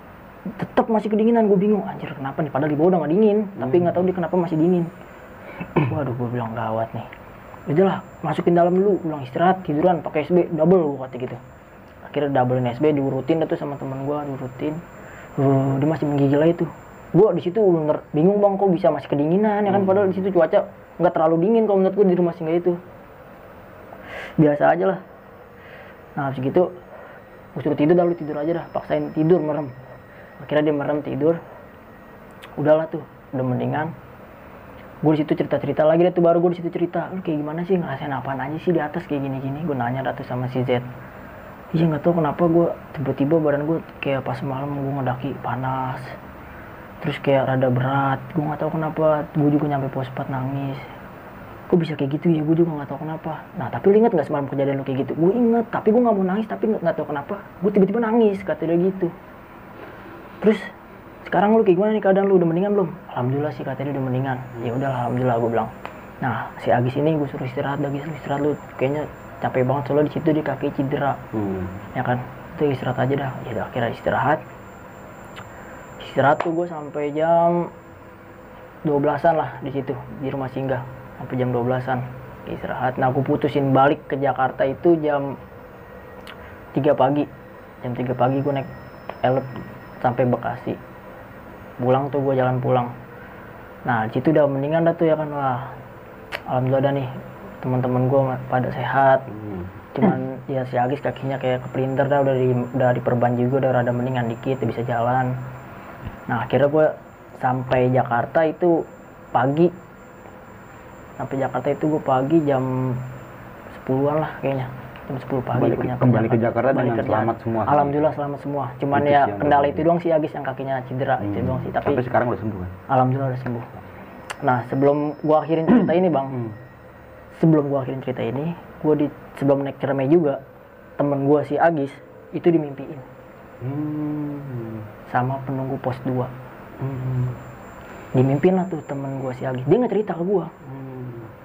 tetap masih kedinginan gue bingung anjir kenapa nih? Padahal di bawah udah nggak dingin tapi nggak tahu dia kenapa masih dingin. Waduh gue bilang gawat nih. Udahlah masukin dalam dulu bilang istirahat tiduran pakai SB double gue kata gitu. Akhirnya doublein SB diurutin tuh sama teman gue diurutin. Uh, dia masih menggigil aja tuh. Gue di situ bener bingung bang kok bisa masih kedinginan ya kan? Padahal di situ cuaca nggak terlalu dingin kalau menurut gue di rumah singgah itu. Biasa aja lah. Nah habis gitu gue suruh tidur dah lu tidur aja dah paksain tidur merem akhirnya dia merem tidur. Udahlah tuh udah mendingan. Gue di situ cerita cerita lagi deh tuh baru gue di situ cerita lu kayak gimana sih? Ngerasain apaan aja sih di atas kayak gini gini gue nanya dah tuh sama si Z. Iya nggak tahu kenapa gue tiba-tiba badan gue kayak pas malam gue ngedaki panas terus kayak rada berat. Gue nggak tahu kenapa gue juga nyampe pos 4 nangis. Kok bisa kayak gitu ya? Gue juga nggak tahu kenapa. Nah tapi lu inget nggak semalam kejadian lu kayak gitu? Gue inget tapi gue nggak mau nangis tapi nggak nggak tahu kenapa. Gue tiba-tiba nangis kata dia gitu terus sekarang lu kayak gimana nih keadaan lu? Udah mendingan belum? Alhamdulillah sih katanya udah mendingan. Ya udah alhamdulillah gue bilang. Nah si Agis ini gue suruh istirahat Agis lu istirahat lu kayaknya capek banget soalnya di situ di kaki cedera. Hmm. ya kan? Itu istirahat aja dah. Ya udah akhirnya istirahat. Istirahat tuh gue sampai jam 12-an lah di situ di rumah singgah. Sampai jam 12-an istirahat. Nah aku putusin balik ke Jakarta itu jam 3 pagi. Jam 3 pagi gue naik elep sampai Bekasi. Pulang tuh gue jalan pulang. Nah di situ udah mendingan dah tuh ya kan. Wah alhamdulillah dah nih teman-teman gue pada sehat. Hmm. cuman ya si Agis kakinya kayak kepelintir dah udah di udah diperban juga udah rada mendingan dikit bisa jalan. Nah akhirnya gue sampai Jakarta itu pagi. Sampai Jakarta itu gue pagi jam 10-an lah kayaknya jam 10 pagi Kembali nyampe kembali ke Jakarta. Balik dengan selamat semua sih. alhamdulillah selamat semua cuman Itu ya sih kendala itu doang si Agis yang kakinya cedera itu Hmm. doang sih tapi Tapi sekarang udah sembuh kan? alhamdulillah udah sembuh nah sebelum gua akhirin cerita ini bang Hmm. sebelum gua akhirin cerita ini gua di sebelum naik cermai juga temen gua si Agis itu dimimpiin Hmm. sama penunggu pos 2 Hmm. dimimpin lah tuh temen gua si Agis dia nggak cerita ke gua.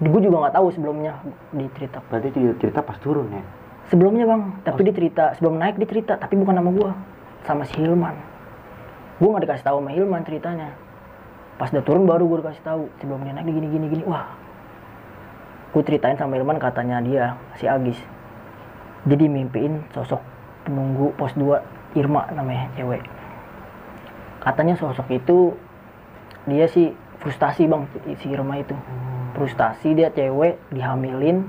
Gue juga nggak tahu sebelumnya dicerita. Berarti dia cerita pas turun ya? sebelumnya bang. Tapi dia cerita sebelum naik dia cerita tapi bukan nama gua. Sama si Hilman. Gua nggak dikasih tahu sama Hilman ceritanya. Pas udah turun baru gua dikasih tahu sebelum dia naik dia gini gini gini. Wah. Gue ceritain sama Hilman katanya dia si Agis. Dia dimimpiin sosok penunggu pos 2 Irma namanya cewek. Katanya sosok itu dia sih frustasi bang si Irma itu frustasi dia cewek dihamilin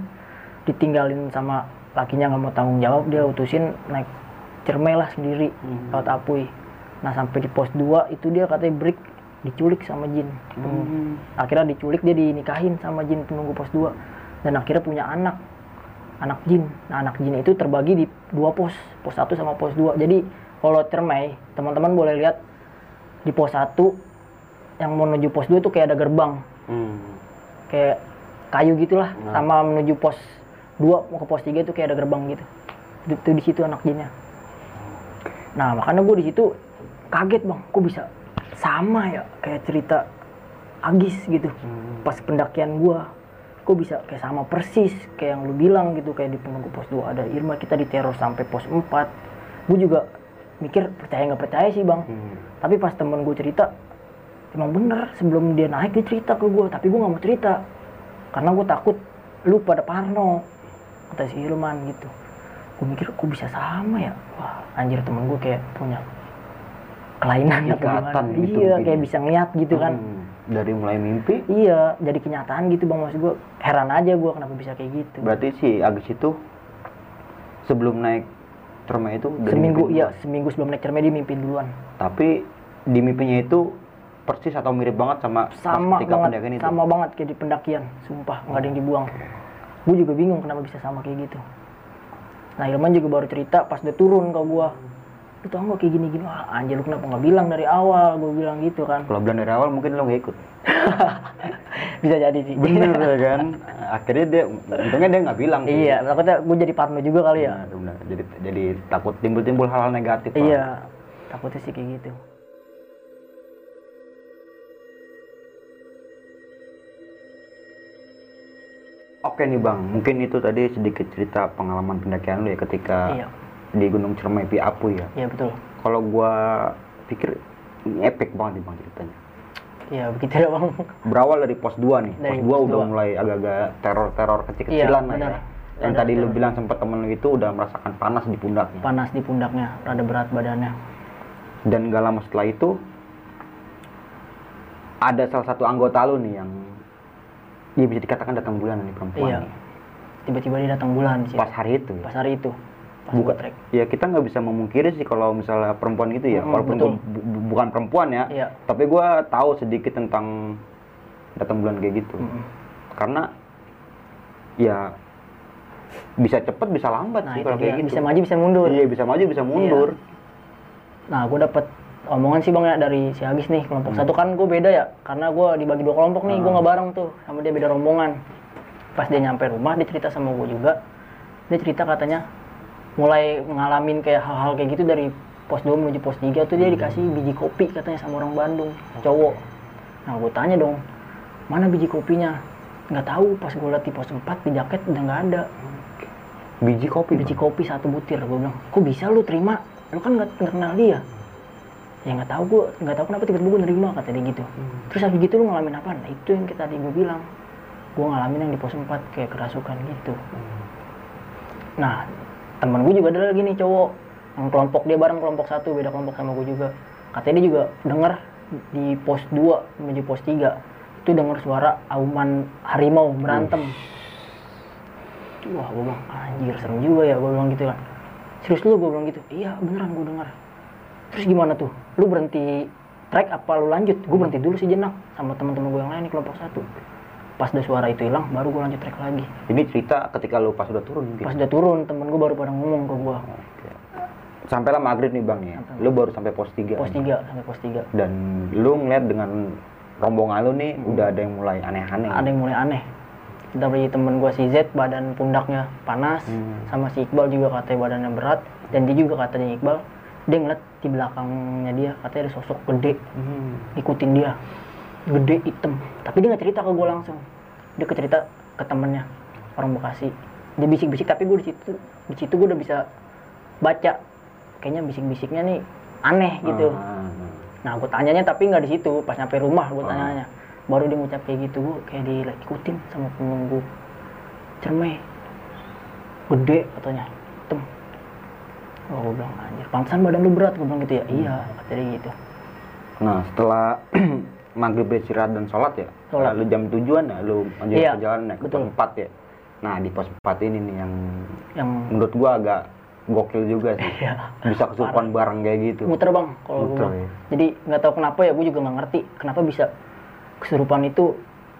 ditinggalin sama lakinya nggak mau tanggung jawab dia utusin naik cermai lah sendiri Hmm. lewat apui nah sampai di pos 2 itu dia katanya break diculik sama jin Hmm. akhirnya diculik dia dinikahin sama jin penunggu pos 2 dan akhirnya punya anak anak jin nah anak jin itu terbagi di dua pos pos 1 sama pos 2 jadi kalau cermai teman-teman boleh lihat di pos 1 yang menuju pos 2 itu kayak ada gerbang Hmm. Kayak kayu gitulah Nah. sama menuju pos 2 mau ke pos 3 itu kayak ada gerbang gitu. Itu, di situ anak jinnya. Nah makanya gue di situ kaget bang. Kok bisa sama ya? Kayak cerita Agis gitu Hmm. pas pendakian gua. Kok bisa kayak sama persis kayak yang lu bilang gitu kayak di penunggu pos 2 ada Irma kita diteror sampai pos 4 gue juga mikir percaya nggak percaya sih bang. Hmm. tapi pas temen gue cerita emang bener sebelum dia naik dia cerita ke gue tapi gue nggak mau cerita karena gue takut lu pada parno kata si Irman gitu gue mikir kok bisa sama ya wah anjir temen gue kayak punya kelainan gimana. gitu iya mungkin kayak ya. bisa ngeliat gitu kan Hmm. Dari mulai mimpi, Iya, jadi kenyataan gitu bang maksud gue. Heran aja gue kenapa bisa kayak gitu. berarti si Agis itu sebelum naik Cermai itu seminggu, iya seminggu sebelum naik cermai dia mimpi duluan. Tapi di mimpinya itu persis atau mirip banget sama Sama ketika banget, pendakian itu. sama banget kayak di pendakian. Sumpah nggak ada yang dibuang. Gue juga bingung kenapa bisa sama kayak gitu. Nah Ilman juga baru cerita pas dia turun ke gue. Lu tau gak kayak gini-gini? Wah anjir lu kenapa nggak bilang dari awal? Gue bilang gitu kan. Kalau bilang dari awal mungkin lo nggak ikut. Bisa jadi sih. Bener ya kan? Akhirnya dia, untungnya dia nggak bilang. sih. iya, takutnya gue jadi parno juga kali ya. Benar, benar. Jadi jadi takut timbul-timbul hal-hal negatif. lah. Iya, takutnya sih kayak gitu. Oke nih bang, mungkin itu tadi sedikit cerita pengalaman pendakian lu ya ketika Iya, di Gunung Cermai Piapu ya. iya betul. Kalau gua pikir ini epic banget nih bang ceritanya. Iya begitu ya bang. Berawal dari pos 2 nih. Dari pos 2 pos udah dua. mulai agak-agak teror-teror Iya, kecil-kecilan lah benar. ya. Yang Ada tadi lu bilang sempat temen lu itu udah merasakan panas di pundaknya. panas di pundaknya, rada berat badannya. Dan gak lama setelah itu ada salah satu anggota lu nih yang ya bisa dikatakan datang bulan nih perempuan Iya. Tiba-tiba dia datang bulan situ. Pas hari itu. Pas hari itu. Pas Buka- gua trek. Ya kita nggak bisa memungkiri sih kalau misalnya perempuan gitu ya, Mm, walaupun betul. gua bu- bu- bukan perempuan ya, Iya. tapi gua tahu sedikit tentang datang bulan kayak gitu. Mm-mm. Karena ya bisa cepet bisa lambat Nah sih kalau kayak gitu. Bisa maju bisa mundur. Iya bisa maju bisa mundur. Nah gue dapet omongan sih bang ya dari si Agis nih kelompok satu. Kan gue beda ya karena gue dibagi dua kelompok nih gue Hmm. nggak bareng tuh sama dia beda rombongan. Pas dia nyampe rumah dia cerita sama gue juga. Dia cerita katanya mulai ngalamin kayak hal-hal kayak gitu dari pos 2 menuju pos 3 tuh dia dikasih biji kopi katanya sama orang Bandung cowok. Nah gue tanya dong mana biji kopinya? Nggak tahu pas gue liat di pos 4 di jaket udah nggak ada. Biji kopi. biji Bang. kopi satu butir gue bilang kok bisa lu terima? Lu kan nggak kenal dia ya nggak tahu gue nggak tahu kenapa tiba-tiba gue nerima kata dia gitu. Terus habis gitu lu ngalamin apa? Nah itu yang kita tadi gue bilang. Gue ngalamin yang di pos 4 kayak kerasukan gitu. Nah temen gue juga ada lagi nih cowok. Yang kelompok dia bareng kelompok satu beda kelompok sama gue juga. Katanya dia juga denger di pos 2 menuju pos 3 itu denger suara auman harimau berantem. Wah gue bilang anjir serem juga ya gue bilang gitu kan. Serius lu gue bilang gitu. Iya beneran gue dengar terus gimana tuh? Lu berhenti trek apa lu lanjut? Gue berhenti dulu sejenak sama teman-teman gue yang lain di kelompok satu. Pas udah suara itu hilang baru gue lanjut trek lagi. Ini cerita ketika lu pas udah turun pas udah turun temen gue baru pada ngomong ke gue Oke. Sampailah maghrib nih bang ya. Lu baru sampai pos 3 pos 3 sampai pos 3 Dan lu ngeliat dengan rombongan lu nih udah ada yang mulai aneh-aneh. ada yang mulai aneh. Dari temen gue si Z badan pundaknya panas. Hmm. sama si Iqbal juga katanya badannya berat. Dan dia juga katanya Iqbal dia ngeliat di belakangnya dia katanya ada sosok gede. Hmm. ikutin dia. Gede hitam. Tapi dia nggak cerita ke gue langsung. Dia ke cerita ke temennya orang Bekasi. Dia bisik-bisik tapi gue di situ di situ gue udah bisa baca. Kayaknya bisik-bisiknya nih aneh gitu. Ah, nah gue tanyanya tapi nggak di situ. Pas nyampe rumah gue tanyanya. Baru dia ngucap kayak gitu gue kayak diikutin sama penunggu cermai. Gede katanya. Hitam oh gue bilang anjir pantesan badan lu berat gue bilang gitu ya iya kata dia gitu Nah setelah maghrib istirahat dan sholat ya, Sholat. lalu jam tujuan ya, lu lanjut Iya, perjalanan ya, ke pos 4 ya. Nah di pos 4 ini nih yang yang menurut gua agak gokil juga sih. Iya. Bisa kesurupan bareng kayak gitu. muter bang kalau gue ya. jadi nggak tahu kenapa ya gue juga nggak ngerti kenapa bisa kesurupan itu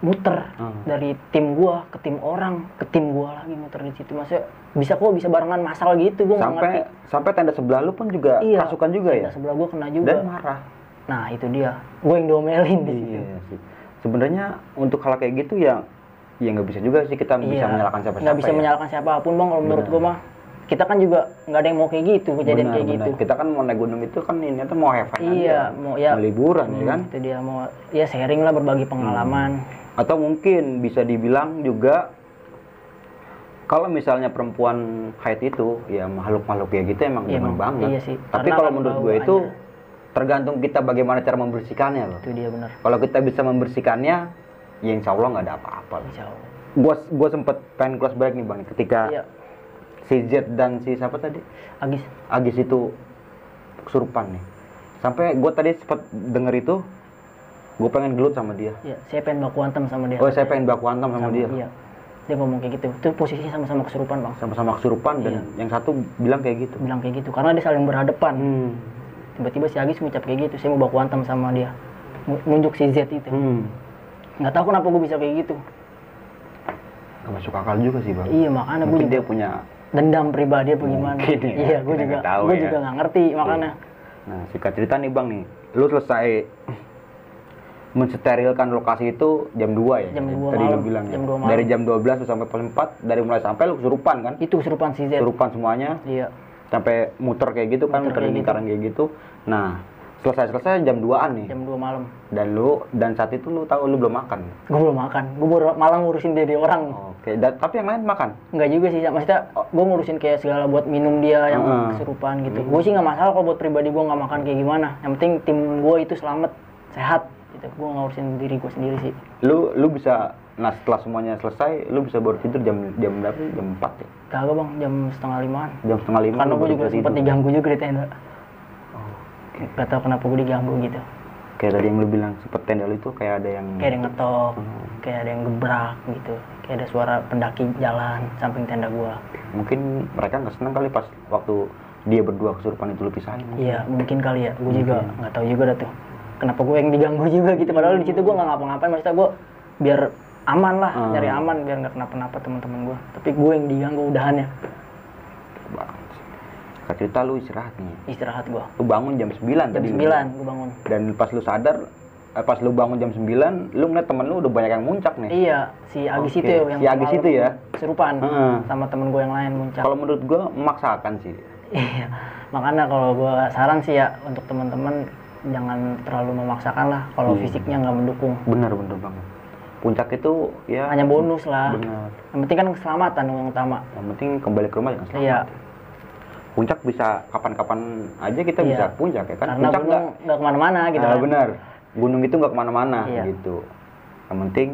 muter Hmm. dari tim gua ke tim orang ke tim gua lagi muter di situ maksudnya bisa kok bisa barengan masal gitu gue nggak ngerti Sampai sampai tenda sebelah lu pun juga Iya. pasukan juga ya. Tenda sebelah gua kena juga Dan marah. nah itu dia gue yang diomelin di situ Iya sih. Sebenarnya untuk hal kayak gitu ya ya nggak bisa juga sih kita bisa Iya. menyalahkan siapa-siapa. nggak bisa ya. menyalahkan siapa pun bang kalau menurut gue mah kita kan juga nggak ada yang mau kayak gitu kejadian Benar, kayak benar. gitu Kita kan mau naik gunung itu kan ini tuh mau have fun iya aja. mau ya Mau liburan ya hmm, kan? itu dia mau ya sharing lah berbagi pengalaman Atau mungkin bisa dibilang juga kalau misalnya perempuan haid itu ya makhluk-makhluk kayak gitu emang Iya, demen emang. banget. Iya sih. Tapi Karena kalau kan menurut gue itu tergantung kita bagaimana cara membersihkannya loh. itu dia benar Kalau kita bisa membersihkannya, ya insya Allah nggak ada apa-apa. Insya Allah. Gua gua sempet pengen cross balik nih bang, ketika iya si Z dan si siapa tadi Agis Agis itu kesurupan nih. Sampai gue tadi sempat denger itu, gue pengen gelut sama dia. ya saya pengen baku hantam sama dia Oh saya pengen baku hantam sama, dia. iya dia ngomong kayak gitu itu posisinya sama-sama kesurupan bang Sama-sama kesurupan dan Iya. yang satu bilang kayak gitu. bilang kayak gitu karena dia saling berhadapan Hmm. tiba-tiba si Agis ngucap kayak gitu saya mau baku hantam sama dia Nu- nunjuk si Z itu Hmm. nggak tahu kenapa gue bisa kayak gitu Gak masuk akal juga sih bang. iya makanya gue juga dia punya. dendam pribadi apa gimana Mungkin ya, iya gue kita juga gue ya. juga nggak ngerti makanya Nah singkat cerita nih bang nih, lu selesai mensterilkan lokasi itu jam 2 ya? Jam 2 Tadi lu malam, bilang ya? jam 2 malam. Dari jam 12 lu sampai pos 4, dari mulai sampai lu kesurupan kan? itu kesurupan si Z Kesurupan semuanya, iya sampai muter kayak gitu kan, Muter kayak lingkaran kayak gitu. Nah, selesai-selesai jam 2an nih. jam 2 malam Dan lu, dan saat itu lu tahu lu belum makan. gue belum makan gue baru malah ngurusin dede orang Oke, dan, tapi yang lain makan? Enggak juga sih, maksudnya gue ngurusin kayak segala buat minum dia yang Heeh. kesurupan gitu. Gue sih nggak masalah kalau buat pribadi gue nggak makan kayak gimana. Yang penting tim gue itu selamat, sehat gitu. Gue ngurusin diri gue sendiri sih. Lu, lu bisa, nah setelah semuanya selesai, lu bisa baru tidur jam jam berapa? Jam 4 ya? Kagak bang, jam setengah limaan. Jam setengah lima Karena gue juga tidur. diganggu juga di tenda. Oke. Gak tau kenapa gue diganggu gitu. Kayak tadi yang lu bilang sempet tenda lu itu kayak ada yang Kayak ada yang ngetok, kayak ada yang gebrak gitu. Kayak ada suara pendaki jalan samping tenda gue. mungkin mereka nggak senang kali pas waktu dia berdua kesurupan itu lu pisahin. Iya mungkin kali ya. Gue juga nggak tahu juga dah tuh. Kenapa gue yang diganggu juga gitu. Padahal di situ gue nggak ngapa-ngapain. Maksudnya gue biar aman lah, Hmm. nyari aman biar nggak kenapa-napa teman-teman gue. Tapi gue yang diganggu udahannya. Kata cerita lu istirahat nih. Istirahat gue. Lu bangun jam 9 Jam tadi. lu 9 gue bangun. Dan pas lu sadar eh, pas lu bangun jam 9, lu ngeliat temen lu udah banyak yang muncak nih. Iya, si Agis Oke, itu yang si Agis itu ya? Kesurupan Heeh. sama temen gue yang lain muncak. Kalau menurut gua memaksakan sih. Iya, makanya kalau gue saran sih ya untuk teman-teman jangan terlalu memaksakan lah kalau Hmm. fisiknya nggak mendukung. Bener bener banget. Puncak itu ya Hanya bonus lah. bener. Yang penting kan keselamatan yang utama. Yang penting kembali ke rumah jangan selamat. Iya, Puncak bisa kapan-kapan aja kita Iya. bisa puncak ya kan. karena puncak gunung nggak ke mana-mana gitu Ah, kan. benar. Gunung itu nggak ke mana-mana Iya. gitu. Yang penting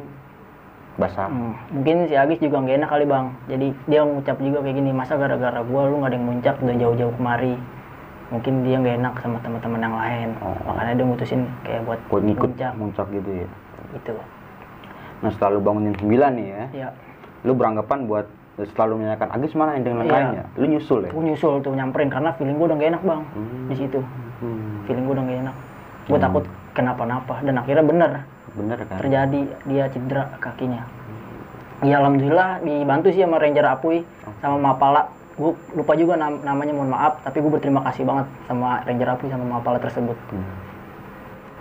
basah. Hmm, mungkin si Agis juga nggak enak kali bang. Jadi dia ngucap juga kayak gini, masa gara-gara gua lu nggak ada yang muncak udah jauh-jauh kemari. Mungkin dia nggak enak sama teman-teman yang lain. Oh. Makanya dia mutusin kayak buat Buat ngikut muncak muncak gitu ya. gitu. Nah setelah lu bangun jam 9 nih ya, Ya, lu beranggapan buat selalu menanyakan Agis mana yang dengan Iya. lainnya. Lu nyusul ya. gue nyusul tuh nyamperin karena feeling gua udah nggak enak bang Hmm. di situ. Hmm, Feeling gua udah nggak enak. Gue takut kenapa-napa dan akhirnya bener bener kan? terjadi dia cedera kakinya. Ya alhamdulillah dibantu sih sama Ranger Apuy sama Mapala. Gue lupa juga nam- namanya mohon maaf, tapi gue berterima kasih banget sama Ranger Apuy sama Mapala tersebut. Hmm.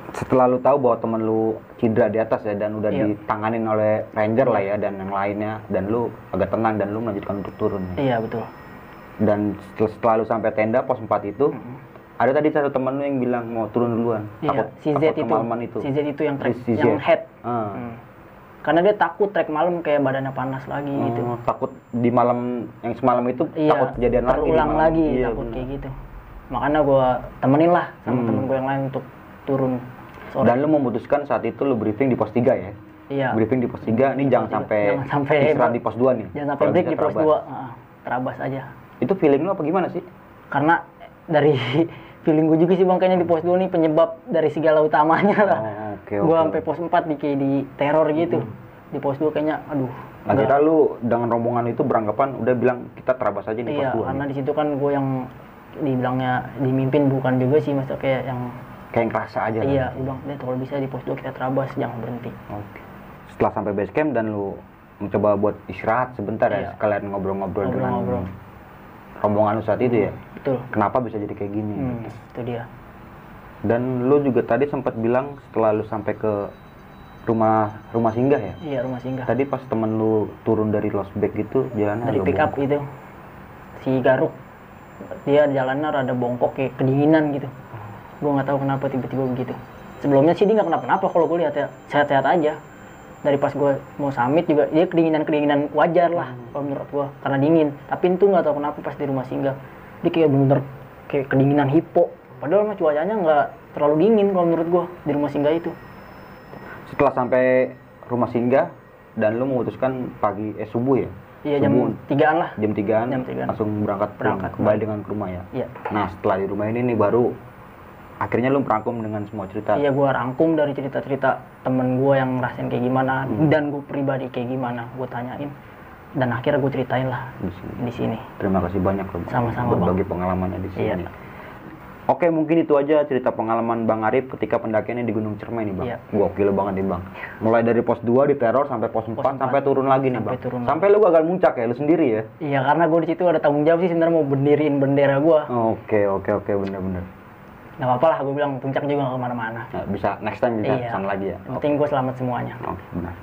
Setelah lu tahu bahwa temen lu cedera di atas ya dan udah Iya. ditanganin oleh ranger lah ya dan yang lainnya dan lu agak tenang dan lu melanjutkan untuk turun. nih. Iya betul. Dan setelah, setelah lu sampai tenda pos 4 itu, ada tadi satu temen lu yang bilang mau turun duluan. Iya, Takut, si Z takut itu, itu. si Z itu yang Si Z. yang head. Ah. Hmm. Karena dia takut trek malam kayak badannya panas lagi gitu. Oh, takut di malam yang semalam itu Iya. takut kejadian lagi. malam. lagi, Iya, takut benar. kayak gitu. Makanya gue temenin lah sama Hmm. temen gue yang lain untuk turun sore. Dan lu memutuskan saat itu lu briefing di pos 3 ya. Iya. Briefing di pos 3 ini jangan sampai, Jangan sampai istirahat di pos 2 nih. Jangan sampai break di pos terabas. 2. Heeh, terabas aja. Itu feeling lu apa gimana sih? Karena dari feeling gue juga sih bang kayaknya di pos 2 nih penyebab dari segala utamanya lah. Oh, oke gue. Hmm. sampai pos 4 di kayak di teror gitu. Di pos 2 kayaknya aduh. Akhirnya lu dengan rombongan itu beranggapan udah bilang kita terabas aja di Iya, pos 2. karena di situ kan gue yang dibilangnya dimimpin bukan juga sih maksudnya kayak yang Kayak yang kerasa aja. kan? iya gue bilang deh kalau bisa di pos 2 kita terabas jangan berhenti Oke. Setelah sampai base camp dan lu mencoba buat istirahat sebentar Iya. ya sekalian ngobrol-ngobrol dengan Ngobrol-ngobrol. rombongan lu saat itu ya. betul Kenapa bisa jadi kayak gini? hmm, itu dia Dan lu juga tadi sempat bilang setelah lu sampai ke rumah rumah singgah ya. iya rumah singgah. Tadi pas temen lu turun dari Losbek gitu jalannya dari pick up itu si Garuk dia jalannya rada bongkok kayak kedinginan gitu. Gue nggak tahu kenapa tiba-tiba begitu. Sebelumnya sih dia nggak kenapa-napa kalau gue lihat ya. Sehat-sehat aja. Dari pas gue mau summit juga dia kedinginan-kedinginan wajar lah kalau menurut gue karena dingin. Tapi itu nggak tahu kenapa pas di rumah singgah dia kayak bener kayak kedinginan hipo padahal mah cuacanya nggak terlalu dingin kalau menurut gue di rumah singgah itu Setelah sampai rumah singgah dan lu memutuskan pagi eh subuh ya? iya jam tigaan lah jam 3 Jam tigaan. langsung berangkat pulang, Berangkat, kembali dengan ke rumah ya. iya Nah, setelah di rumah ini nih baru akhirnya lu merangkum dengan semua cerita. Iya gue rangkum dari cerita-cerita temen gue yang ngerasain kayak gimana Hmm. dan gue pribadi kayak gimana gue tanyain dan akhirnya gue ceritain lah di sini. di sini. Terima kasih banyak loh. Sama-sama, berbagi pengalamannya di sini. Iya. Oke, mungkin itu aja cerita pengalaman Bang Arif ketika pendakiannya di Gunung Cermai nih, Bang. Iya. Gokil banget nih, Bang. Mulai dari pos 2 diteror sampai pos 4 empat. sampai turun lagi nih, Sampai Bang. turun sampai lu gagal muncak ya, lu sendiri ya. Iya karena gue di situ ada tanggung jawab sih sebenarnya mau berdiriin bendera gue. Oke, oke, oke, bener-bener. Gak apa-apa lah gue bilang puncak juga gak ke mana-mana. Nah, bisa next time bisa Iya. ke sana lagi ya. Yang penting gue selamat semuanya. Oke, benar.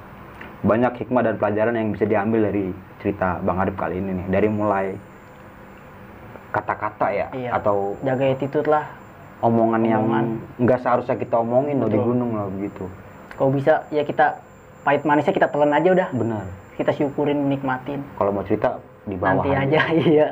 Banyak hikmah dan pelajaran yang bisa diambil dari cerita Bang Arif kali ini nih. Dari mulai kata-kata ya Iya. atau Jaga attitude lah. omongan, yang Omongan. nggak seharusnya kita omongin loh di gunung loh begitu. Kalau bisa ya kita pahit manisnya kita telan aja udah. Benar. Kita syukurin nikmatin. Kalau mau cerita di bawah Nanti aja iya.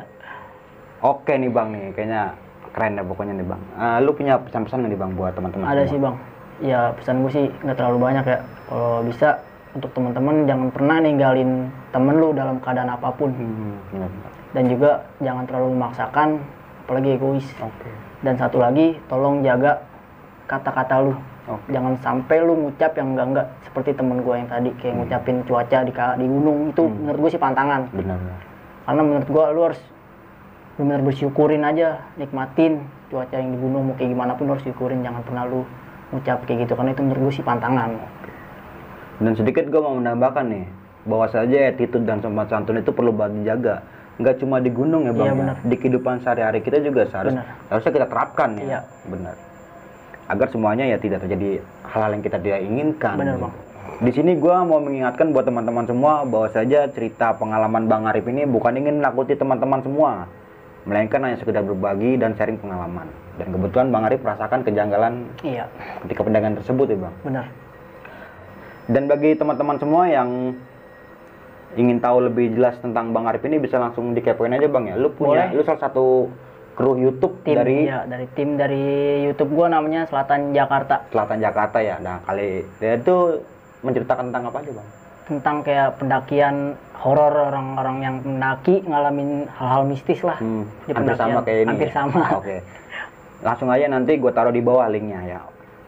Oke nih Bang nih, kayaknya keren deh pokoknya nih Bang. Eh, lu punya pesan-pesan nggak nih Bang buat teman-teman? Ada semua? sih bang. Ya pesan gue sih nggak terlalu banyak ya. Kalau bisa untuk teman-teman jangan pernah ninggalin temen lu dalam keadaan apa pun. Hmm, benar, benar. Dan juga jangan terlalu memaksakan, apalagi egois. Oke. Dan satu lagi, tolong jaga kata-kata lu. Oke. Jangan sampai lu ngucap yang enggak-enggak seperti temen gue yang tadi kayak ngucapin cuaca di di gunung itu Hmm. menurut gue sih pantangan. Benar, benar. Karena menurut gue lu harus benar bersyukurin aja, nikmatin cuaca yang di gunung mau kayak gimana pun lu harus syukurin jangan pernah lu ngucap kayak gitu karena itu menurut gue sih pantangan. Dan sedikit gue mau menambahkan nih, bahwa saja attitude dan sopan santun itu perlu banget dijaga. Nggak cuma di gunung ya bang, Iya, ya. benar. di kehidupan sehari-hari kita juga seharus, Benar. harusnya kita terapkan ya. Iya. Benar. Agar semuanya ya tidak terjadi hal-hal yang kita tidak inginkan. Benar, Bang. Di sini gue mau mengingatkan buat teman-teman semua bahwa saja cerita pengalaman Bang Arif ini bukan ingin menakuti teman-teman semua, melainkan hanya sekedar berbagi dan sharing pengalaman. Dan kebetulan Bang Arif merasakan kejanggalan Iya, ketika pendagangan tersebut ya bang. benar. Dan bagi teman-teman semua yang ingin tahu lebih jelas tentang Bang Arif ini bisa langsung dikepoin aja Bang ya. Lu punya, Boleh. lu salah satu kru YouTube Tim dari ya, dari tim dari YouTube gua namanya Selatan Jakarta. Selatan Jakarta ya. Nah kali dia itu menceritakan tentang apa aja Bang? tentang kayak pendakian horor orang-orang yang mendaki ngalamin hal-hal mistis lah Hmm, di hampir sama kayak ini. Hampir ya? sama. Oke. Langsung aja nanti gue taruh di bawah linknya ya.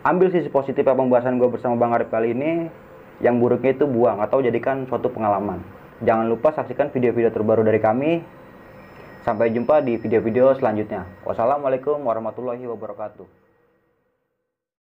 Ambil sisi positif pembahasan gue bersama Bang Arif kali ini. Yang buruknya itu buang atau jadikan suatu pengalaman. Jangan lupa saksikan video-video terbaru dari kami. Sampai jumpa di video-video selanjutnya. Wassalamualaikum warahmatullahi wabarakatuh.